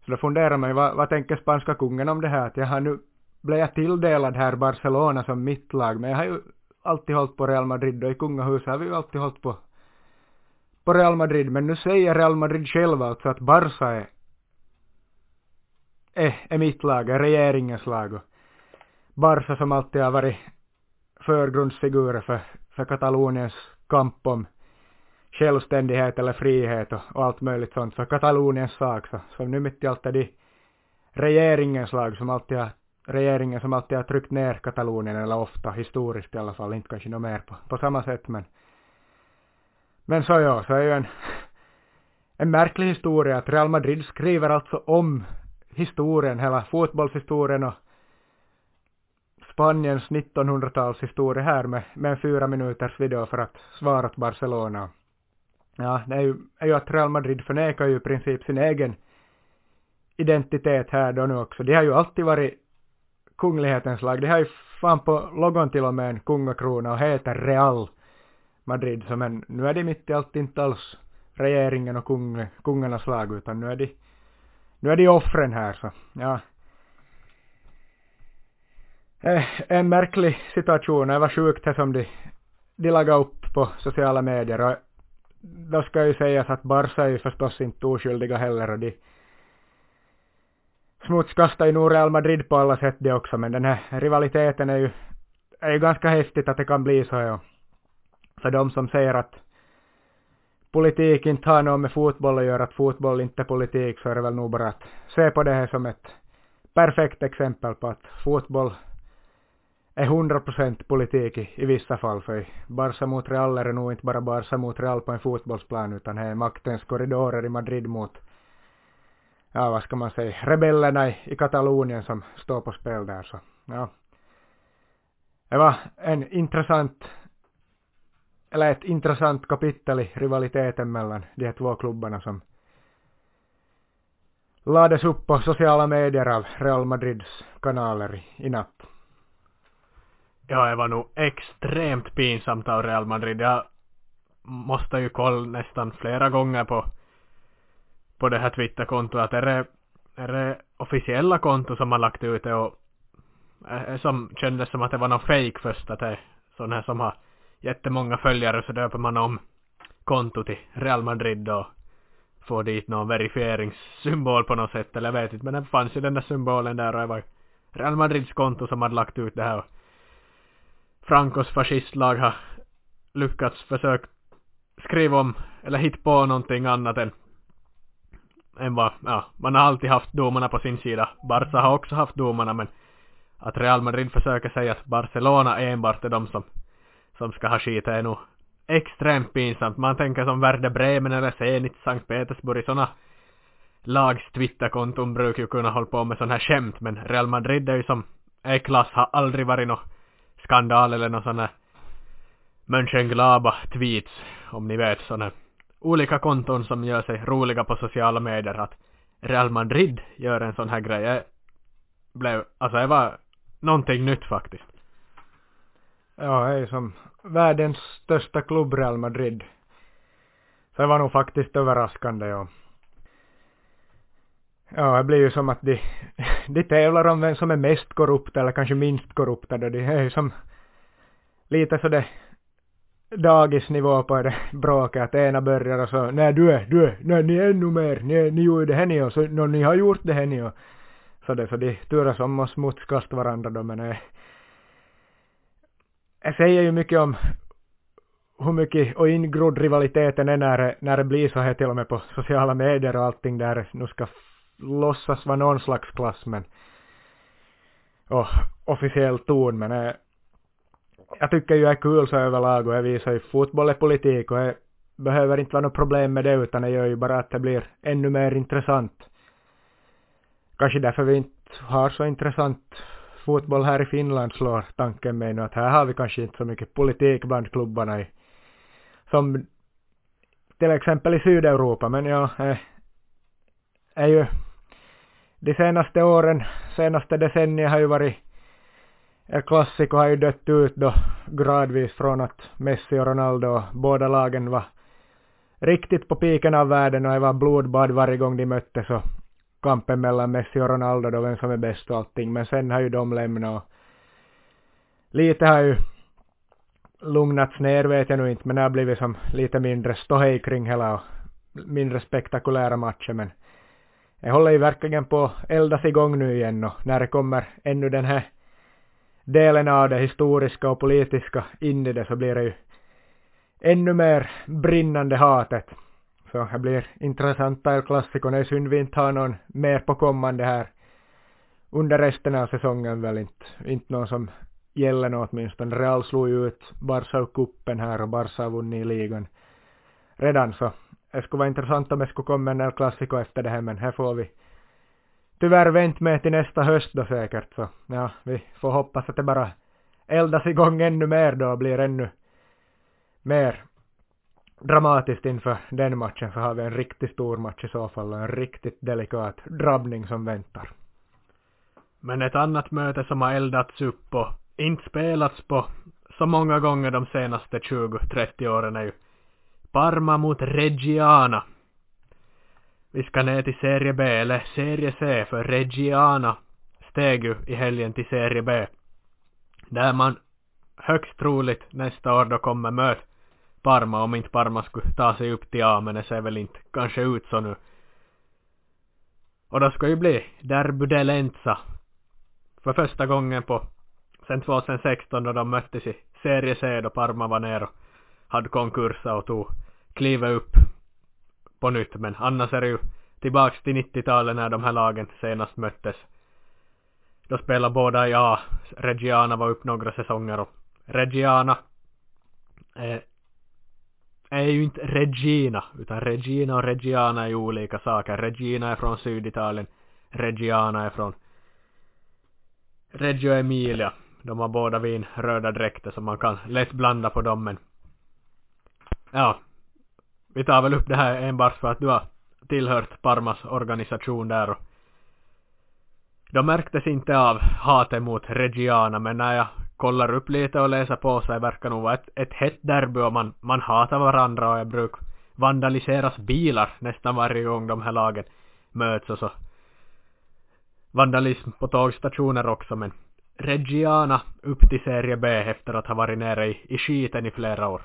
Så då funderar man ju, vad, vad tänker spanska kungen om det här? Att jag har nu, blev jag tilldelad här Barcelona som mitt lag, men jag har ju alltid hållit på Real Madrid och i kungahuset har vi ju alltid hållit på, på Real Madrid. Men nu säger Real Madrid själva alltså att Barca är, är, är mitt lag, är regeringens lag. Och Barca som alltid har varit förgrundsfigurer för, för Kataloniens kamp om självständighet eller frihet och, och allt möjligt sånt för Kataloniens sak så, så nu mitt i allt är det regeringens lag som alltid har regeringen som alltid har tryckt ner Katalonien eller ofta historiskt i alla fall, inte kanske något mer på, på samma sätt men men så ja, så är ju en en märklig historia att Real Madrid skriver alltså om historien, hela fotbollshistorien och Spaniens 1900-talshistoria här med, med en fyra minuters video för att svara åt Barcelona. Ja, det är ju, är ju att Real Madrid förnekar ju i princip sin egen identitet här då nu också. De har ju alltid varit kunglighetens lag. De har ju fan på logon till och med en kungakrona och heter Real Madrid. Så men nu är de mitt i allt inte alls regeringen och kung, kungarnas lag utan nu är de, nu är de offren här så ja. Eh, en märklig situation. Det var sjukt det som de, de lagade upp på sociala medier och då ska ju sägas att Barca är ju förstås inte oskyldiga heller och de smutskastar ju nog Real Madrid på alla sätt det också men den här rivaliteten är ju, är ju ganska häftigt att det kan bli så ja. För de som säger att politik inte har något med fotboll att göra, att fotboll inte är politik, så är det väl nog bara att se på det här som ett perfekt exempel på att fotboll är 100% politik i, i vissa fall. För Barca mot Real är det nog inte bara Barca mot Real på en fotbollsplan, utan det är maktens korridorer i Madrid mot, ja vad ska man säga, rebellerna i, i Katalonien som står på spel där. Så, ja. Det var en intressant eller ett intressant kapitel i rivaliteten mellan de här två klubbarna som lades upp på sociala medier av Real Madrids kanaler i, i natt. Ja, det var nog extremt pinsamt av Real Madrid. Jag måste ju kolla nästan flera gånger på på det här Twitterkontot att är det, är det officiella konto som har lagt ut det och som kändes som att det var någon fake först att det är sådana här som har jättemånga följare så döper man om konto till Real Madrid och får dit någon verifieringssymbol på något sätt eller jag vet inte men det fanns ju den där symbolen där och det var Real Madrids konto som hade lagt ut det här och Francos fascistlag har lyckats försöka skriva om eller hitta på någonting annat än än vad, ja, man har alltid haft domarna på sin sida. Barca har också haft domarna men att Real Madrid försöker säga att Barcelona enbart är de som som ska ha skit är nog extremt pinsamt. Man tänker som Werder Bremen eller Zenit, Sankt Petersburg, sådana lags Twitterkonton brukar ju kunna hålla på med sådana här skämt, men Real Madrid är ju som är klass, har aldrig varit något skandal eller någon sån här Mönchengladbach tweets, om ni vet såna olika konton som gör sig roliga på sociala medier att Real Madrid gör en sån här grej. Jag blev, alltså det var någonting nytt faktiskt. Ja, det är som världens största klubb Real Madrid. Så det var nog faktiskt överraskande, ja. Ja, det blir ju som att de, de tävlar om vem som är mest korrupt eller kanske minst korrupt. Det är ju som lite sådär dagisnivå på det bråket att ena börjar och så nej du är, du är, nej ni är ännu mer, ni, ni gjorde det här ni och så, no, ni har gjort det här ni och så det så de turas om och smutskast varandra då men det jag säger ju mycket om hur mycket och ingrodd rivaliteten är när, när det blir så här till och med på sociala medier och allting där nu ska låtsas vara någon slags klass men och officiell ton men äh, jag tycker ju det är kul så överlag och jag visar ju fotboll är politik och det behöver inte vara något problem med det utan det gör ju bara att det blir ännu mer intressant. Kanske därför vi inte har så intressant fotboll här i Finland slår tanken mig nu att här har vi kanske inte så mycket politik bland klubbarna i, som till exempel i Sydeuropa, men ja, är, är ju de senaste åren, senaste decennier har ju varit El Clasico har ju dött ut då gradvis från att Messi och Ronaldo, båda lagen var riktigt på piken av världen och det var blodbad varje gång de möttes och kampen mellan Messi och Ronaldo då, vem som är bäst och allting. Men sen har ju de lämnat och lite har ju lugnats ner vet jag nu inte, men det har blivit som lite mindre ståhej kring hela och mindre spektakulära matcher. Men jag håller ju verkligen på att eldas igång nu igen och när det kommer ännu den här delen av det historiska och politiska in i det så blir det ju ännu mer brinnande hatet. Så det blir intressanta El Clasico. Det är synd vi inte har någon mer på kommande här under resten av säsongen väl inte, inte någon som gäller något åtminstone. Real slog ju ut Barca ur kuppen här och Barca har vunnit i ligan redan så det skulle vara intressant om det skulle komma en El Clasico efter det här men här får vi tyvärr vänt med till nästa höst då säkert så ja, vi får hoppas att det bara eldas igång ännu mer då och blir ännu mer dramatiskt inför den matchen så har vi en riktigt stor match i så fall och en riktigt delikat drabbning som väntar. Men ett annat möte som har eldats upp och inte spelats på så många gånger de senaste 20-30 åren är ju Parma mot Reggiana. Vi ska ner till serie B, eller serie C, för Reggiana steg ju i helgen till serie B. Där man högst troligt nästa år då kommer möta Parma om inte Parma skulle ta sig upp till A men det ser väl inte kanske ut så nu. Och då ska ju bli Derby de Lenza. För första gången på sen 2016 då de möttes i serie C då Parma var ner och hade konkursat och tog kliva upp på nytt men annars är det ju tillbaks till 90-talet när de här lagen senast möttes. Då spelade båda i A. Reggiana var upp några säsonger och Reggiana är är ju inte Regina, utan Regina och Reggiana är ju olika saker. Regina är från Syditalien, Reggiana är från Reggio Emilia. De har båda vin röda dräkter så man kan lätt blanda på dem men ja, vi tar väl upp det här enbart för att du har tillhört Parmas organisation där och de märktes inte av hatet mot Reggiana men när jag kollar upp lite och läser på sig verkar nog vara ett, ett hett derby och man, man hatar varandra och jag brukar vandaliseras bilar nästan varje gång de här lagen möts och så vandalism på tågstationer också men Reggiana upp till serie B efter att ha varit nere i, i skiten i flera år.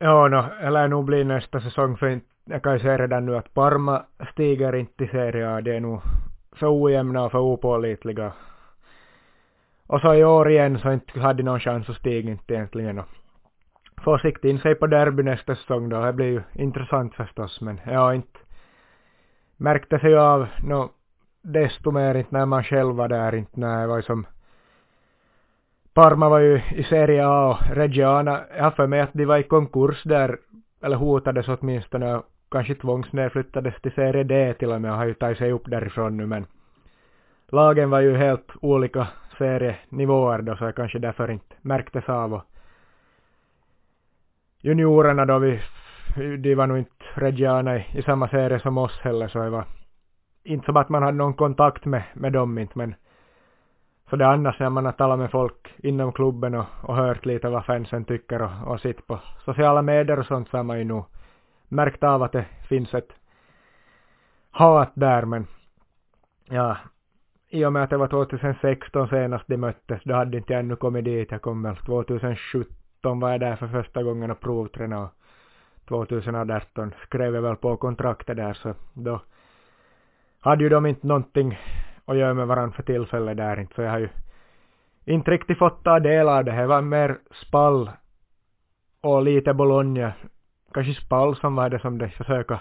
Ja, no, lär nog bli nästa säsong för jag kan ju säga redan nu att Parma stiger inte i serie A. Det är nog för ojämna och för opålitliga och så i år igen så inte hade någon chans att stiga inte egentligen. Och få sikta in sig på derby nästa säsong då. Det blir ju intressant förstås men jag har inte märkte sig av no, desto mer inte när man själv var där inte när jag var som Parma var ju i Serie A och Reggiana, jag har för mig att de var i konkurs där, eller hotades åtminstone och kanske tvångsnedflyttades till Serie D till och med och har ju tagit sig upp därifrån nu men lagen var ju helt olika serienivåer då så jag kanske därför inte märktes av. Och juniorerna då vi, de var nog inte Reggiana i, i samma serie som oss heller så det var inte som att man hade någon kontakt med, med dem inte men så det annars när man har talat med folk inom klubben och, och hört lite vad fansen tycker och, och sitt på sociala medier och sånt så har man ju nog märkt av att det finns ett hat där men ja, i och med att det var 2016 senast de möttes, då hade inte jag ännu kommit dit. Jag kom väl 2017 var jag där för första gången och provtränade och 2018 skrev jag väl på kontraktet där så då hade ju de inte någonting och gör med varandra för tillfället där inte så jag har ju inte riktigt fått ta del av det. Det var mer spall och lite Bologna. Kanske spall som var det som de försökte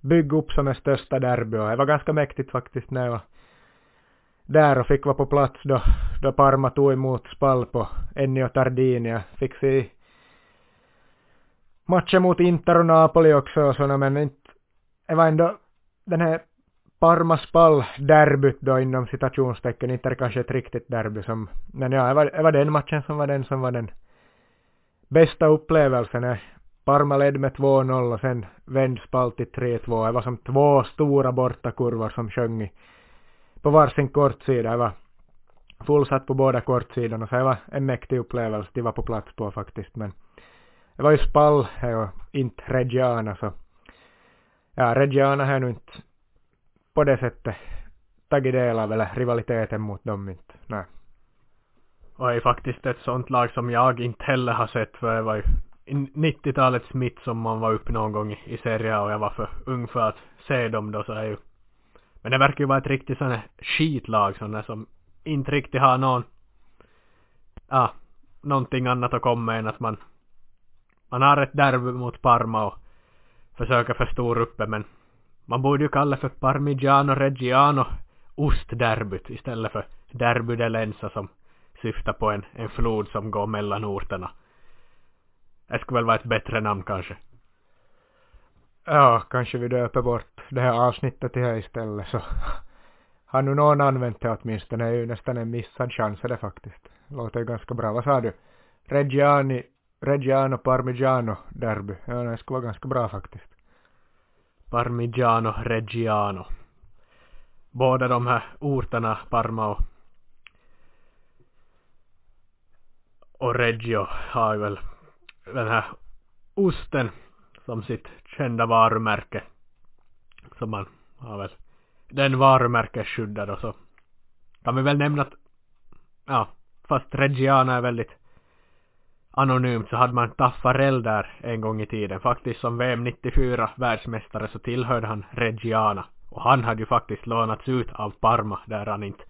bygga upp som det största derby och det var ganska mäktigt faktiskt när jag var där och fick vara på plats då, då Parma tog emot spall på Ennio Tardini. Jag fick se matchen mot Inter och Napoli också och sådana men inte, det var ändå den här Parmaspall-derbyt då inom citationstecken, inte kanske ett riktigt derby som, men ja, det var, det var den matchen som var den som var den bästa upplevelsen. Parma ledde med 2-0 och sen vänds Spall till 3-2. Det var som två stora bortakurvor som sjöng i på varsin kortsida. Det var fullsatt på båda kortsidorna så det var en mäktig upplevelse de var på plats på faktiskt men det var ju Spall och inte Reggiana så ja Reggiana har nu inte på det sättet tagit del av eller rivaliteten mot dem inte, nej. Och är faktiskt ett sånt lag som jag inte heller har sett för det var ju 90-talets mitt som man var uppe någon gång i Serie och jag var för ung för att se dem då så är ju men det verkar ju vara ett riktigt sånt här skitlag sån som inte riktigt har någon ja, ah, någonting annat att komma än att man man har ett derby mot Parma och försöker förstora uppe men man borde ju kalla för Parmigiano Reggiano ostderbyt istället för Derby de Lenza som syftar på en, en flod som går mellan orterna. Det skulle väl vara ett bättre namn kanske. Ja, kanske vi döper bort det här avsnittet till här istället så har nu någon använt det åtminstone. Det är ju nästan en missad chans är det faktiskt. Låter ju ganska bra. Vad sa du? Reggiani, Reggiano Parmigiano derby. Ja, det skulle vara ganska bra faktiskt. Parmigiano Reggiano. Båda de här orterna, Parma och, och Reggio, har ju väl den här osten som sitt kända varumärke. Som man har väl den varumärkesskyddad och så kan vi väl nämna att ja, fast Reggiana är väldigt anonymt så hade man Taffarel där en gång i tiden. Faktiskt som VM 94 världsmästare så tillhörde han Reggiana. Och han hade ju faktiskt lånats ut av Parma där han inte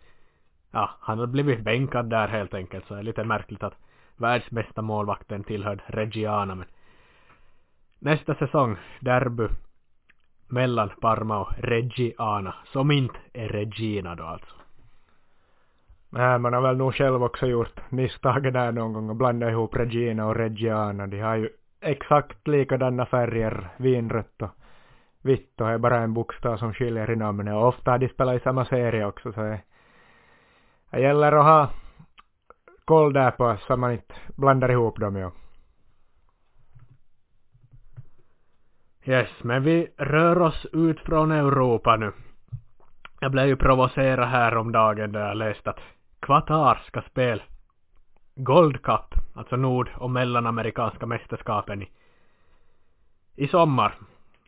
Ja, han hade blivit bänkad där helt enkelt så det är lite märkligt att världsbästa målvakten tillhörde Reggiana men nästa säsong, derby mellan Parma och Reggiana, som inte är Regina då alltså. Nej, man har väl nog själv också gjort misstaget där någon gång och blandat ihop Regina och Reggiana. De har ju exakt likadana färger, vinrött och vitt och är bara en bokstav som skiljer i namnet och ofta har de spelat i samma serie också så det, det gäller att ha koll där på så man inte blandar ihop dem ju. Yes, men vi rör oss ut från Europa nu. Jag blev ju provocerad här om dagen där jag läste att kvatarska ska spela Gold Cup, alltså Nord- och Mellanamerikanska mästerskapen i, i sommar.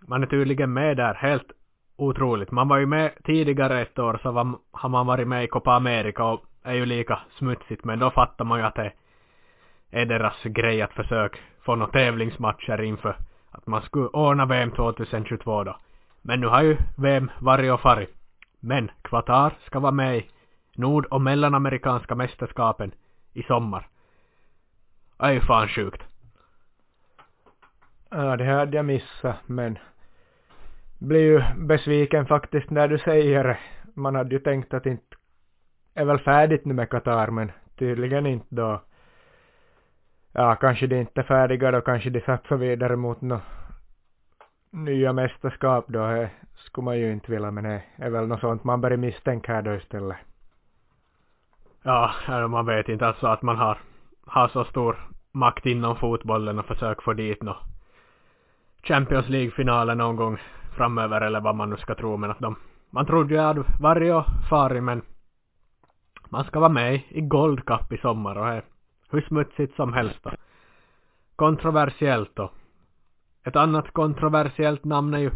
Man är tydligen med där, helt otroligt. Man var ju med tidigare ett år så var, har man varit med i Copa America och är ju lika smutsigt men då fattar man ju att det är deras grej att försöka få några tävlingsmatcher inför att man skulle ordna VM 2022 då. Men nu har ju VM varit och farit. Men Qatar ska vara med i Nord- och Mellanamerikanska mästerskapen i sommar. Det är ju fan sjukt. Ja, det hade jag missat, men blir ju besviken faktiskt när du säger det. Man hade ju tänkt att det inte är väl färdigt nu med Qatar, men tydligen inte då. Ja, kanske de inte är färdiga då, kanske de satsar vidare mot nå nya mästerskap då. Det skulle man ju inte vilja, men det är väl något sånt man börjar misstänka här då istället. Ja, man vet inte alltså att man har, har så stor makt inom fotbollen och försöker få dit nå Champions League-finaler någon gång framöver eller vad man nu ska tro men att de man trodde ju att varje och farit men man ska vara med i Gold Cup i sommar och det är hur smutsigt som helst då. Kontroversiellt då. Ett annat kontroversiellt namn är ju,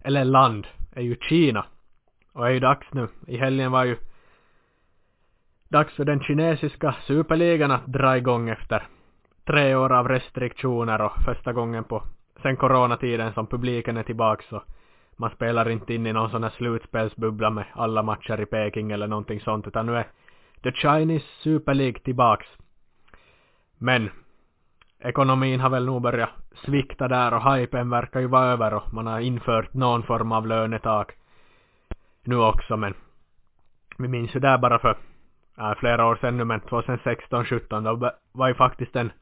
eller land, är ju Kina. Och är ju dags nu. I helgen var ju dags för den kinesiska superligan att dra igång efter tre år av restriktioner och första gången på sen coronatiden som publiken är tillbaka så man spelar inte in i någon sån här slutspelsbubbla med alla matcher i Peking eller någonting sånt utan nu är The Chinese Super League tillbaks. Men ekonomin har väl nog börjat svikta där och hypen verkar ju vara över och man har infört någon form av lönetak nu också men vi minns ju där bara för ja, flera år sedan nu men 2016, 17 då var ju faktiskt en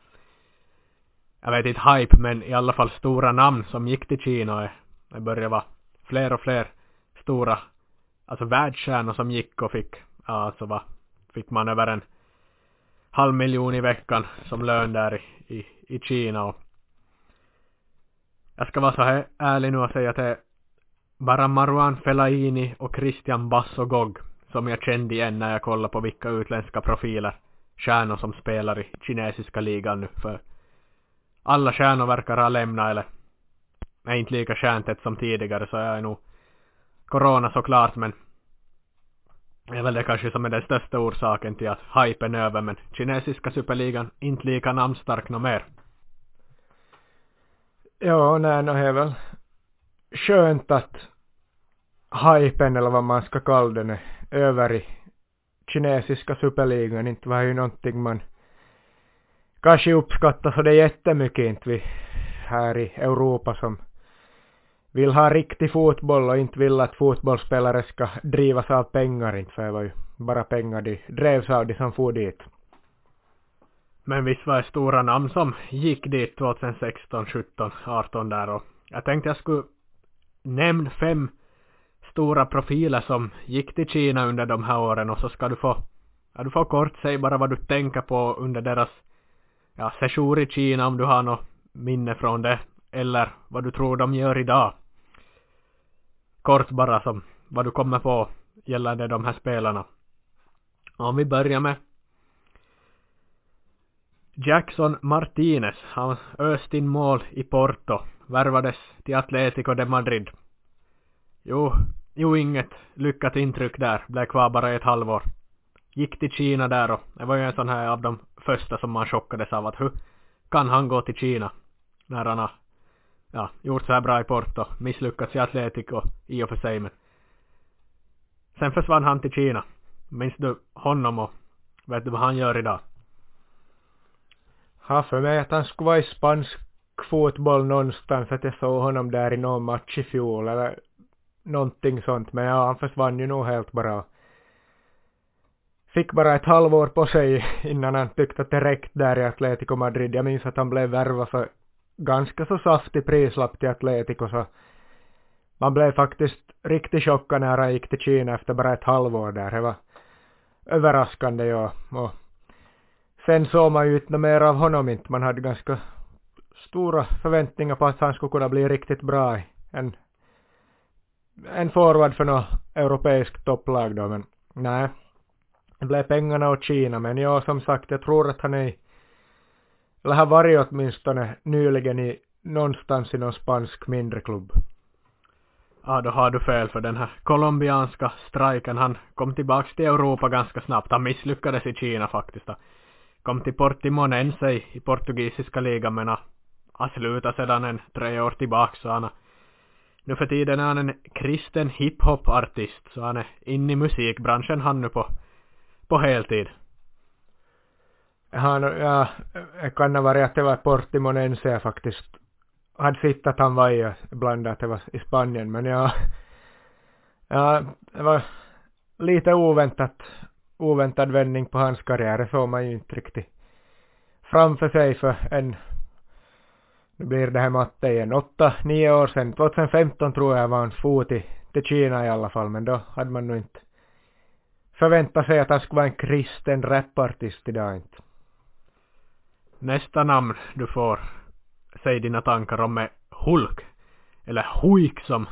jag vet inte hype men i alla fall stora namn som gick till Kina. Och det började vara fler och fler stora alltså världsstjärnor som gick och fick ja, alltså va, fick man över en halv miljon i veckan som lön där i, i, i Kina. Och jag ska vara så här ärlig nu och säga att det är bara Marwan Fellaini och Christian Bassogog som jag kände igen när jag kollade på vilka utländska profiler stjärnor som spelar i kinesiska ligan nu för alla stjärnor verkar ha lämnat eller är inte lika stjärntätt som tidigare så jag är nog corona såklart men det är väl det kanske som är den största orsaken till att hypen är över men kinesiska superligan inte lika namnstark nå mer. Ja, nej, no, det är väl skönt att hypen eller vad man ska kalla den är över i kinesiska superligan. Inte var ju någonting man kanske uppskattar så det är jättemycket inte vi här i Europa som vill ha riktig fotboll och inte vill att fotbollsspelare ska drivas av pengar inte för det var ju bara pengar de drevs av de som for dit. Men visst var det stora namn som gick dit 2016, 17, 18 där och jag tänkte jag skulle nämna fem stora profiler som gick till Kina under de här åren och så ska du få, ja, du får kort säga bara vad du tänker på under deras ja, session i Kina om du har något minne från det eller vad du tror de gör idag. Kort bara som vad du kommer på gällande de här spelarna. Om vi börjar med Jackson Martinez, han öste in mål i Porto, värvades till Atletico de Madrid. Jo, jo inget lyckat intryck där, blev kvar bara ett halvår. Gick till Kina där och det var ju en sån här av de första som man chockades av att hur kan han gå till Kina när han har ja, gjort så här bra i Porto, misslyckats i Atletico i och för sig men sen försvann han till Kina. Minns du honom och vet du vad han gör idag? har för mig att han skulle vara i spansk fotboll någonstans, att jag såg honom där i någon match i fjol eller någonting sånt, men ja, han försvann ju nog helt bara. Fick bara ett halvår på sig innan han tyckte att det räckte där i Atletico Madrid. Jag minns att han blev värvad för ganska så saftig prislapp till Atletico så man blev faktiskt riktigt chockad när han gick till Kina efter bara ett halvår där. Det var överraskande ja. Och sen såg man ju inte mer av honom inte. Man hade ganska stora förväntningar på att han skulle kunna bli riktigt bra i en, en forward för något europeiskt topplag då, men nej. Det blev pengarna åt Kina, men ja, som sagt, jag tror att han är eller har varit åtminstone nyligen i någonstans i någon spansk mindre klubb. Ja, då har du fel för den här colombianska strejken, han kom tillbaks till Europa ganska snabbt. Han misslyckades i Kina faktiskt kom till Portimonense i portugisiska ligan men han slutade sedan en tre år tillbaka så han nu för tiden är han en kristen hiphop-artist så han är inne i musikbranschen han nu på, på heltid. Han, ja, det kan ha varit att det var Portimonense jag faktiskt hade sett att han var i ibland att det var i Spanien men ja, ja, det var lite oväntat oväntad vändning på hans karriär, det såg man ju inte riktigt framför sig för en, nu blir det här matte igen, åtta, nio år sedan, 2015 tror jag var han fot i till Kina i alla fall, men då hade man nog inte förväntat sig att han skulle vara en kristen rapartist idag inte. Nästa namn du får, säg dina tankar om är Hulk, eller Huik som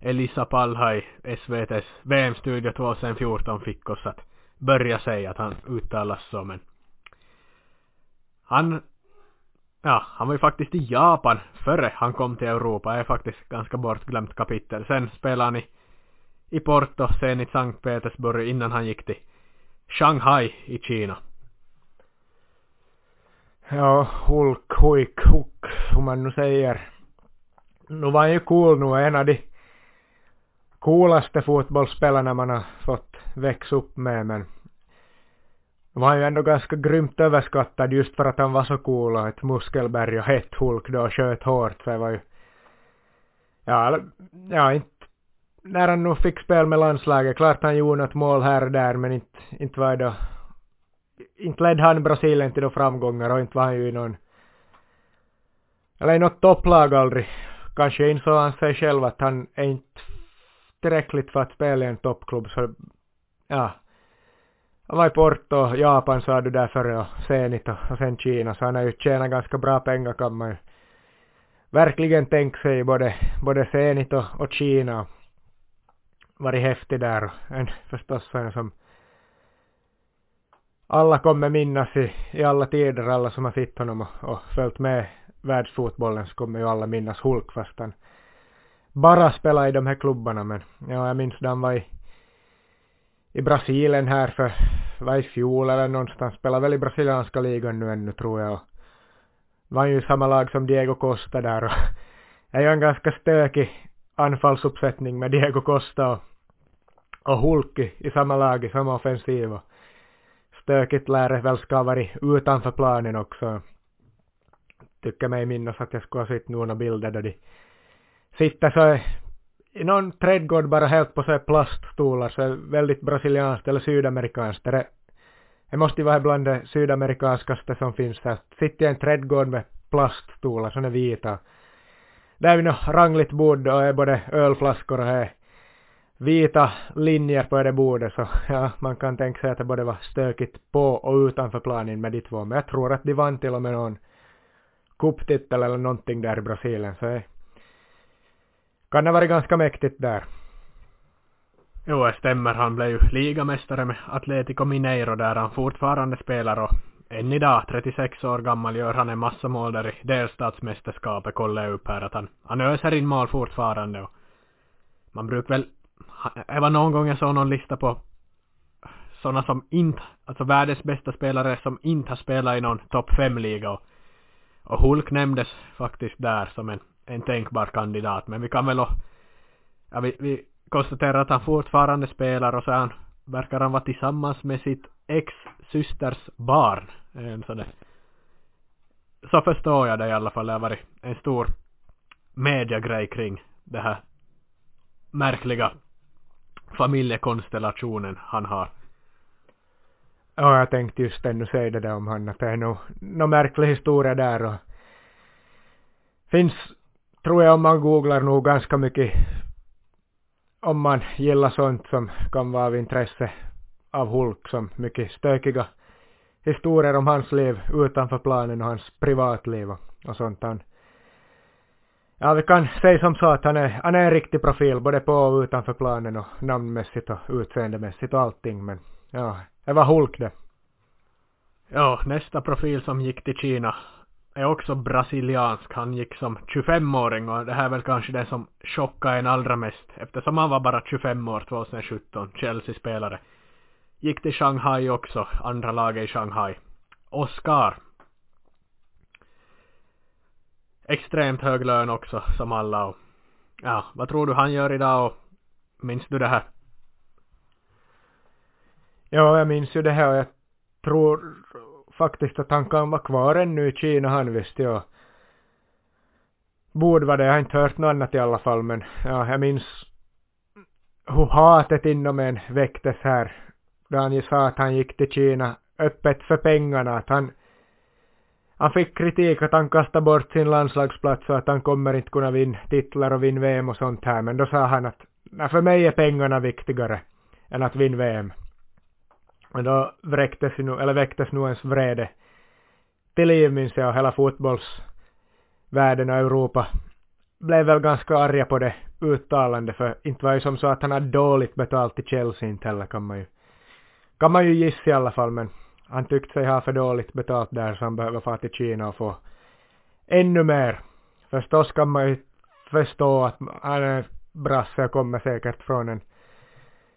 Elisa Palhaj, SVTs VM-studio 2014 fick oss att börja säga att han uttalas så men han ja, han var ju faktiskt i Japan före han kom till Europa, Det är faktiskt ganska bortglömt kapitel. Sen spelade han i, i Porto, sen i Sankt Petersburg innan han gick till Shanghai i Kina. Ja, Hulk, Huik, Huk, hur man nu säger. Nu var han ju cool nu, en av de coolaste fotbollsspelarna man har fått växa upp med men han var ju ändå ganska grymt överskattad just för att han var så cool och ett muskelberg och hett Hulk då sköt hårt så det var ju ja, ja inte när han nu fick spel med landslaget, klart han gjorde något mål här och där men inte, inte var det inte ledde han Brasilien till då framgångar och inte var han ju i någon eller i något topplag aldrig. Kanske insåg han sig själv att han är inte tillräckligt för att spela i en toppklubb så ja. Han var i Porto, Japan sa du där före och Zenit och, och sen Kina. Så han har ju tjänat ganska bra pengar kan man ju verkligen tänka sig både, både Zenit och, och Kina. Varit häftig där. Och en förstås en som alla kommer minnas i, i alla tider, alla som har sett honom och, och följt med världsfotbollen så kommer ju alla minnas Hulk fast han bara spelade i de här klubbarna. Men ja, jag minns när han var i i Brasilien här för, var i fjol eller någonstans, spelar väl i brasilianska ligan nu ännu tror jag. Var ju samma lag som Diego Costa där och är en ganska stökig anfallsuppsättning med Diego Costa och, och Hulki i samma lag, i samma offensiv och stökigt lär det väl ska varit utanför planen också. Tycker mig minnas att jag skulle ha sett några bilder där de sitter så i någon trädgård bara helt på så plaststolar så är väldigt brasilianskt eller sydamerikanskt. Det, det måste ju vara bland det sydamerikanskaste som finns här. Sitter i en trädgård med plaststolar, såna vita. Där är vi något rangligt bord och är både ölflaskor och är vita linjer på det bordet så ja, man kan tänka sig att det både var stökigt på och utanför planen med de två. Men jag tror att de vann till och med någon cuptitel eller någonting där i Brasilien så det kan ha varit ganska mäktigt där. Jo, det stämmer. Han blev ju ligamästare med Atletico Mineiro där han fortfarande spelar och än idag, 36 år gammal, gör han en massa mål där i delstatsmästerskapet, kollar jag upp här att han, han öser in mål fortfarande och man brukar väl, det var någon gång jag såg någon lista på sådana som inte, alltså världens bästa spelare som inte har spelat i någon topp 5-liga och, och Hulk nämndes faktiskt där som en, en tänkbar kandidat, men vi kan väl och, ja, vi, vi konstaterar att han fortfarande spelar och så han, verkar han vara tillsammans med sitt ex-systers barn. En sån så förstår jag det i alla fall. Det har varit en stor mediegrej kring det här märkliga familjekonstellationen han har. Ja, jag tänkte just ännu säga det där om han, att det är nog någon märklig historia där och finns, tror jag om man googlar nog ganska mycket om man gillar sånt som kan vara av intresse av Hulk som mycket stökiga historier om hans liv utanför planen och hans privatliv och sånt. Han, ja, vi kan säga som så att han är, han är en riktig profil både på och utanför planen och namnmässigt och utseendemässigt och allting. Men ja, det var Hulk det. Ja, nästa profil som gick till Kina är också brasiliansk. Han gick som 25-åring och det här är väl kanske det som chockade en allra mest eftersom han var bara 25 år 2017, Chelsea-spelare. Gick till Shanghai också, andra laget i Shanghai. Oscar. Extremt hög lön också, som alla och ja, vad tror du han gör idag och minns du det här? Ja, jag minns ju det här och jag tror faktiskt att han kan vara kvar ännu i Kina han visste jag. Borde vara det, jag har inte hört något annat i alla fall men ja, jag minns hur hatet inom en väcktes här. Då han ju sa att han gick till Kina öppet för pengarna, att han han fick kritik att han kastade bort sin landslagsplats och att han kommer inte kunna vinna titlar och vinna VM och sånt här. Men då sa han att för mig är pengarna viktigare än att vinna VM. Men då vräktes nu, eller väcktes nu ens vrede till liv minns jag, hela fotbollsvärlden och Europa blev väl ganska arga på det uttalande för inte var ju som så att han hade dåligt betalt i Chelsea inte heller kan man ju kan man ju gissa i alla fall men han tyckte sig ha för dåligt betalt där så han behöver fara till Kina och få ännu mer. Förstås kan man ju förstå att han är brasse och kommer säkert från en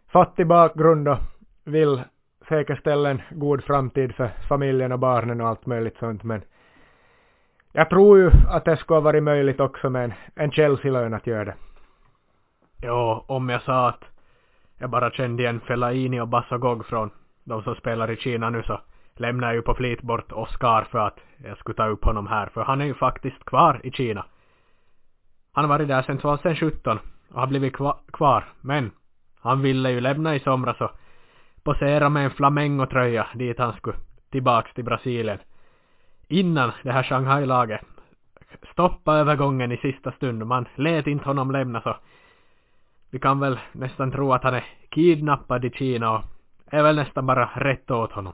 fattig bakgrund och vill säkerställa en god framtid för familjen och barnen och allt möjligt sånt men jag tror ju att det skulle ha varit möjligt också med en, en Chelsea-lön att göra det. Jo, om jag sa att jag bara kände igen Fellaini och Bassagog från de som spelar i Kina nu så lämnar jag ju på flit bort Oscar för att jag skulle ta upp honom här för han är ju faktiskt kvar i Kina. Han har varit där sedan 2017 och har blivit kvar, men han ville ju lämna i somras och posera med en flamengo-tröja dit han skulle tillbaks till Brasilien. Innan det här Shanghai-laget stoppa övergången i sista stund man lät inte honom lämna så vi kan väl nästan tro att han är kidnappad i Kina och är väl nästan bara rätt åt honom.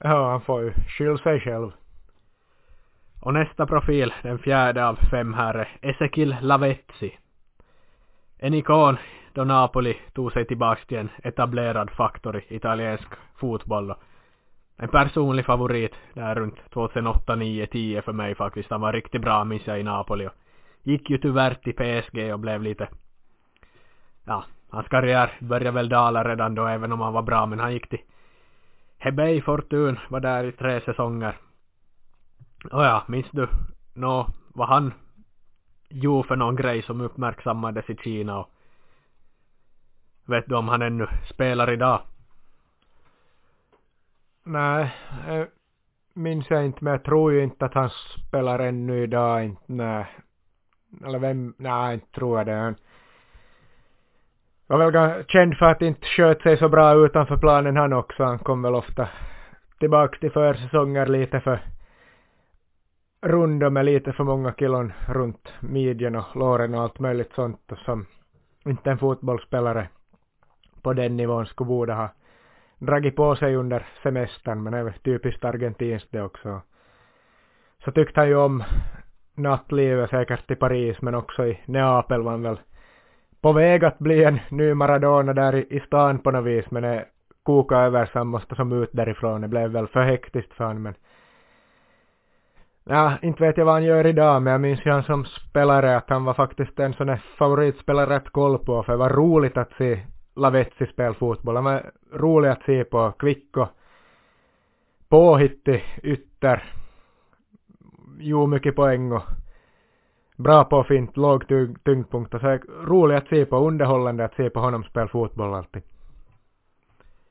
Ja, han får ju skylla sig själv. Och nästa profil, den fjärde av fem här, är Ezekiel Lavezzi. En ikon då Napoli tog sig tillbaks till en etablerad faktor i italiensk fotboll. En personlig favorit där runt 2008, 9, 10 för mig faktiskt. Han var riktigt bra minns jag i Napoli och gick ju tyvärr till PSG och blev lite ja, hans karriär började väl dala redan då även om han var bra men han gick till Hebei Fortun var där i tre säsonger. Och ja, minns du nå vad han gjorde för någon grej som uppmärksammades i Kina och vet du om han ännu spelar idag? Nej, minns jag inte men jag tror ju inte att han spelar ännu idag e, inte, nej. Eller vem, nej inte tror jag det. Han var väl känd för att inte sköt sig så bra utanför planen han också. Han kom väl ofta tillbaka till försäsonger lite för runda med lite för många kilon runt midjan och låren och allt möjligt sånt som inte en fotbollsspelare på den nivån skulle borde ha dragit på sig under semestern, men det är väl typiskt argentinskt det också. Så tyckte han ju om nattlivet säkert i Paris, men också i Neapel var han väl på väg att bli en ny Maradona där i, i stan på något vis, men det kokade över så han måste som ut därifrån. Det blev väl för hektiskt för honom, men Ja, inte vet jag vad han gör idag, men jag minns ju han som spelare att han var faktiskt en sån här favoritspelare att koll på, för det var roligt att se Lavetsi spela fotboll. Han var rolig att se på, kvick och påhittig ytter. Jo, mycket poäng och bra på fint, låg tyngdpunkt och så rolig att se på, underhållande att se på honom spela fotboll alltid.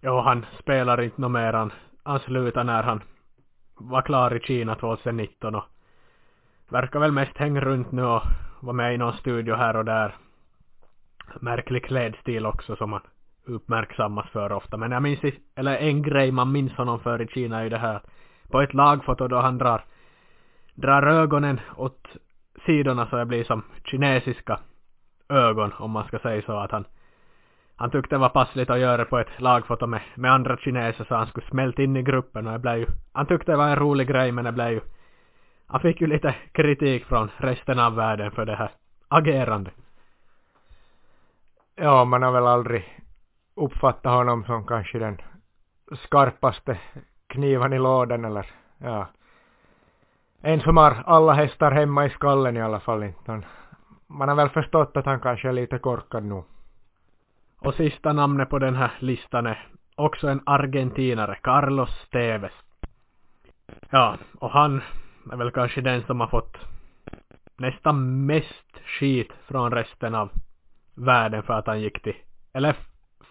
Jo, han spelar inte något mer. Han, han slutade när han var klar i Kina 2019 och verkar väl mest hänga runt nu och vara med i någon studio här och där. Märklig klädstil också som man uppmärksammas för ofta. Men jag minns, eller en grej man minns honom för i Kina är ju det här på ett lagfoto då han drar, drar ögonen åt sidorna så det blir som kinesiska ögon om man ska säga så att han han tyckte det var passligt att göra på ett lagfoto med, med andra kineser så han skulle smälta in i gruppen och det blev ju, han tyckte det var en rolig grej men det blev ju, han fick ju lite kritik från resten av världen för det här agerande. Ja, man har väl aldrig uppfattat honom som kanske den skarpaste knivan i lådan eller ja. En som har alla hästar hemma i skallen i alla fall inte. Man har väl förstått att han kanske är lite korkad nu. Och sista namnet på den här listan är också en argentinare, Carlos Tevez. Ja, och han är väl kanske den som har fått nästan mest skit från resten av världen för att han gick till, eller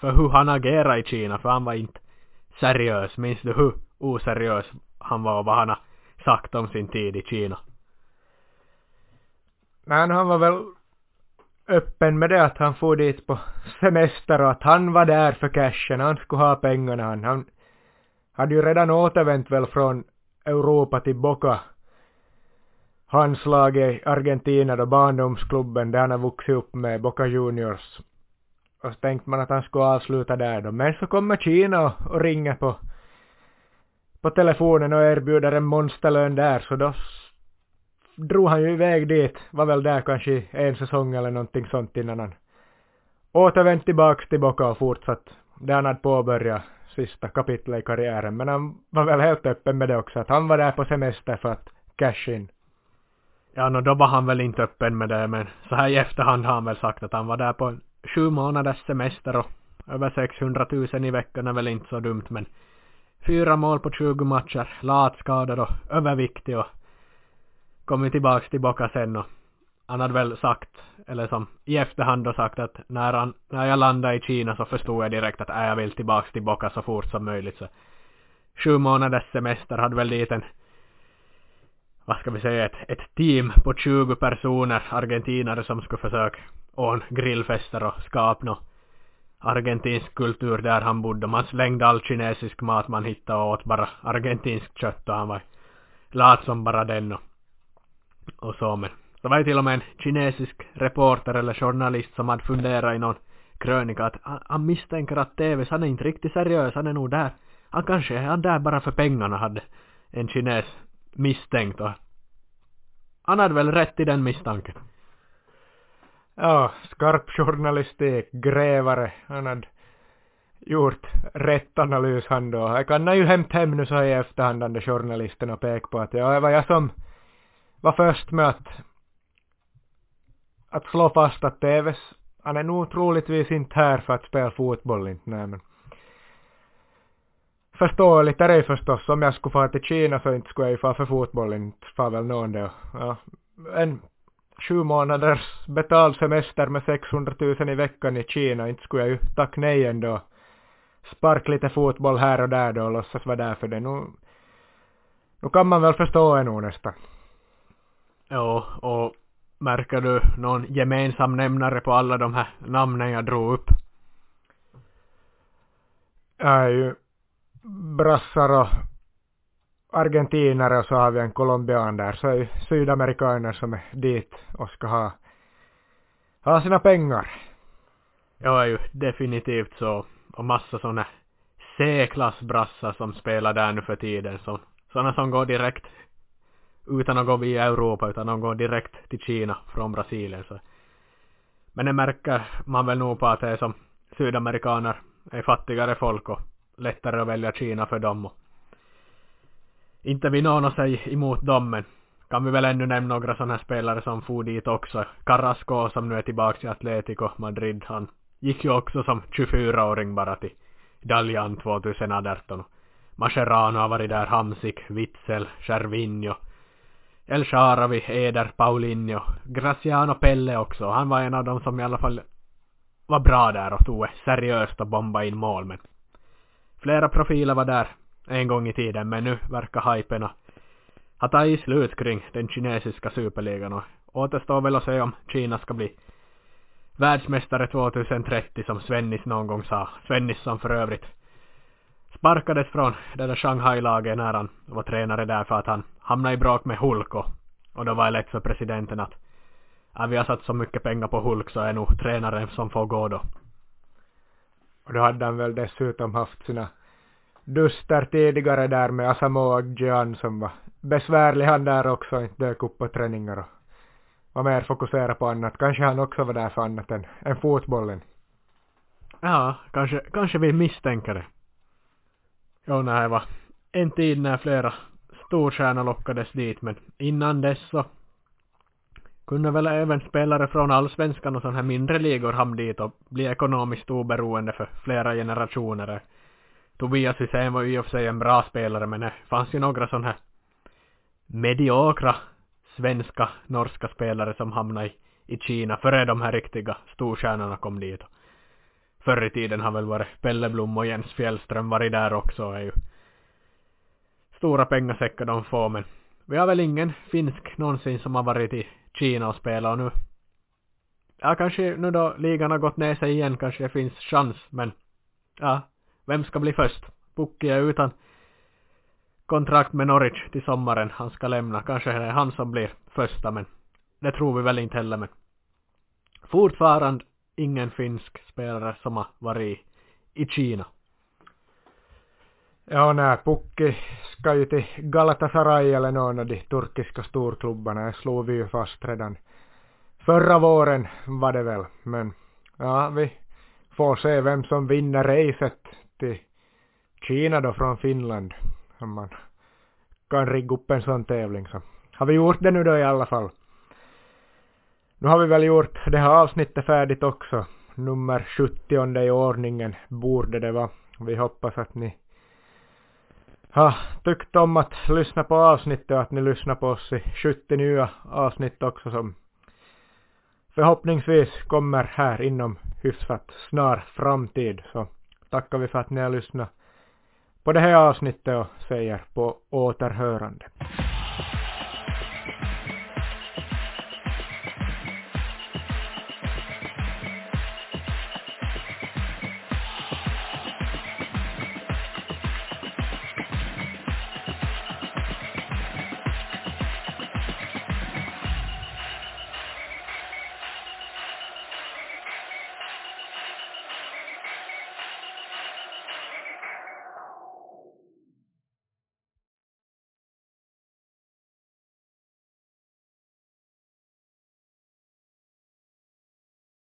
för hur han agerade i Kina, för han var inte seriös. Minns du hur oseriös han var och vad han har sagt om sin tid i Kina? Men han var väl öppen med det att han for dit på semester och att han var där för cashen, han skulle ha pengarna. Han, han hade ju redan återvänt väl från Europa till Boca. Hans lag i Argentina då barndomsklubben där han har vuxit upp med Boca Juniors. Och så tänkte man att han skulle avsluta där då. Men så kommer Kina och, och ringer på, på telefonen och erbjuder en monsterlön där så då drog han ju iväg dit, var väl där kanske en säsong eller någonting sånt innan han återvänt tillbaks till Boca och fortsatt där han hade påbörjat sista kapitlet i karriären. Men han var väl helt öppen med det också, att han var där på semester för att cash in. Ja, no, då var han väl inte öppen med det, men så här i efterhand har han väl sagt att han var där på en sju månaders semester och över 600 000 i veckan är väl inte så dumt, men fyra mål på 20 matcher, latskadad och överviktig och kommit tillbaks till Boca sen och han hade väl sagt, eller som i efterhand då sagt att när, han, när jag landade i Kina så förstod jag direkt att äh, jag vill tillbaks till Boca så fort som möjligt. Så sju månaders semester hade väl dit en, vad ska vi säga, ett, ett team på 20 personer, argentinare som skulle försöka ordna grillfester och skapa något argentinsk kultur där han bodde. Man slängde all kinesisk mat man hittade och åt bara argentinskt kött och han var lat som bara den och och så men det var ju till och med en kinesisk reporter eller journalist som hade funderat i någon krönika att han, han misstänker att TV, han är inte riktigt seriös, han är nog där. Han kanske är han där bara för pengarna hade en kines misstänkt och han hade väl rätt i den misstanken. Ja, skarp journalistik, grävare, han hade gjort rätt analys han då. Jag kan ju hämta hem nu så i efterhand den journalisten och peka på att ja, det var jag som var först med att, att slå fast att TVs, han är nog troligtvis inte här för att spela fotboll inte, nej men förståeligt är det förstås. Om jag skulle fara till Kina så inte skulle jag ju fara för fotboll, inte far väl någon det. Ja, en sju månaders betald semester med 600 000 i veckan i Kina, inte skulle jag ju tacka nej ändå. Spark lite fotboll här och där då och låtsas vara där för det. Nu, nu kan man väl förstå en nog nästan. Ja, och märker du någon gemensam nämnare på alla de här namnen jag drog upp? Jag är ju brassar och argentinare och så har vi en colombian där, så är sydamerikaner som är dit och ska ha, ha sina pengar. Ja, är ju definitivt så. Och massa såna C-klassbrassar som spelar där nu för tiden. Så, såna som går direkt utan att gå via Europa utan de går direkt till Kina från Brasilien. Så. Men det märker man väl nog på att det är som sydamerikaner är fattigare folk och lättare att välja Kina för dem. Och inte vi någon sig säga emot dem men kan vi väl ännu nämna några sådana här spelare som for dit också. Carrasco som nu är tillbaka i Atletico Madrid. Han gick ju också som 24-åring bara till Dalian 2018. Mascherano har varit där, Hamsik, Witzel, Cervinho, El Sharawi, Eder, Paulinho, Graciano Pelle också. Han var en av dem som i alla fall var bra där och tog seriöst och bombade in mål men flera profiler var där en gång i tiden men nu verkar hypen ha tagit slut kring den kinesiska superligan och återstår väl att se om Kina ska bli världsmästare 2030 som Svennis någon gång sa. Svennis som för övrigt sparkades från det där Shanghai-laget när han var tränare där för att han hamnade i bråk med Hulk och, och då var det lätt för presidenten att ja, vi har satt så mycket pengar på Hulk så är nog tränaren som får gå då. Och då hade han väl dessutom haft sina duster tidigare där med Asamoah Gyan som var besvärlig han där också, inte dök upp på träningar och var mer fokuserad på annat. Kanske han också var där för annat än, än fotbollen. Ja, kanske, kanske vi misstänker det. Jo, nej, det var en tid när flera storstjärnor lockades dit, men innan dess så kunde väl även spelare från allsvenskan och sådana här mindre ligor hamna dit och bli ekonomiskt oberoende för flera generationer. Tobias Hysén var ju i och för sig en bra spelare men det fanns ju några sådana här mediokra svenska, norska spelare som hamnade i, i Kina före de här riktiga storstjärnorna kom dit. Förr i tiden har väl varit Pelle Blom och Jens Fjällström varit där också är ju stora pengasäckar de får men vi har väl ingen finsk någonsin som har varit i Kina och spela och nu ja kanske nu då ligan har gått ner sig igen kanske det finns chans men ja vem ska bli först? Pukki är utan kontrakt med Norwich till sommaren. Han ska lämna. Kanske det är han som blir första men det tror vi väl inte heller men fortfarande ingen finsk spelare som har varit i, Kina. Ja, när Pukki ska ju till Galatasaray eller någon av de turkiska storklubbarna. Det slog vi ju fast redan förra våren var det väl. Men ja, vi får se vem som vinner racet till Kina då från Finland. Om man kan rigga upp en sån tävling så har vi gjort det nu då i alla fall. Nu har vi väl gjort det här avsnittet färdigt också. Nummer 70 i ordningen borde det vara. Vi hoppas att ni Ah, har tyckt om att lyssna på avsnittet och att ni lyssnar på oss i 70 nya avsnitt också som förhoppningsvis kommer här inom hyfsat snar framtid. Så tackar vi för att ni har lyssnat på det här avsnittet och säger på återhörande.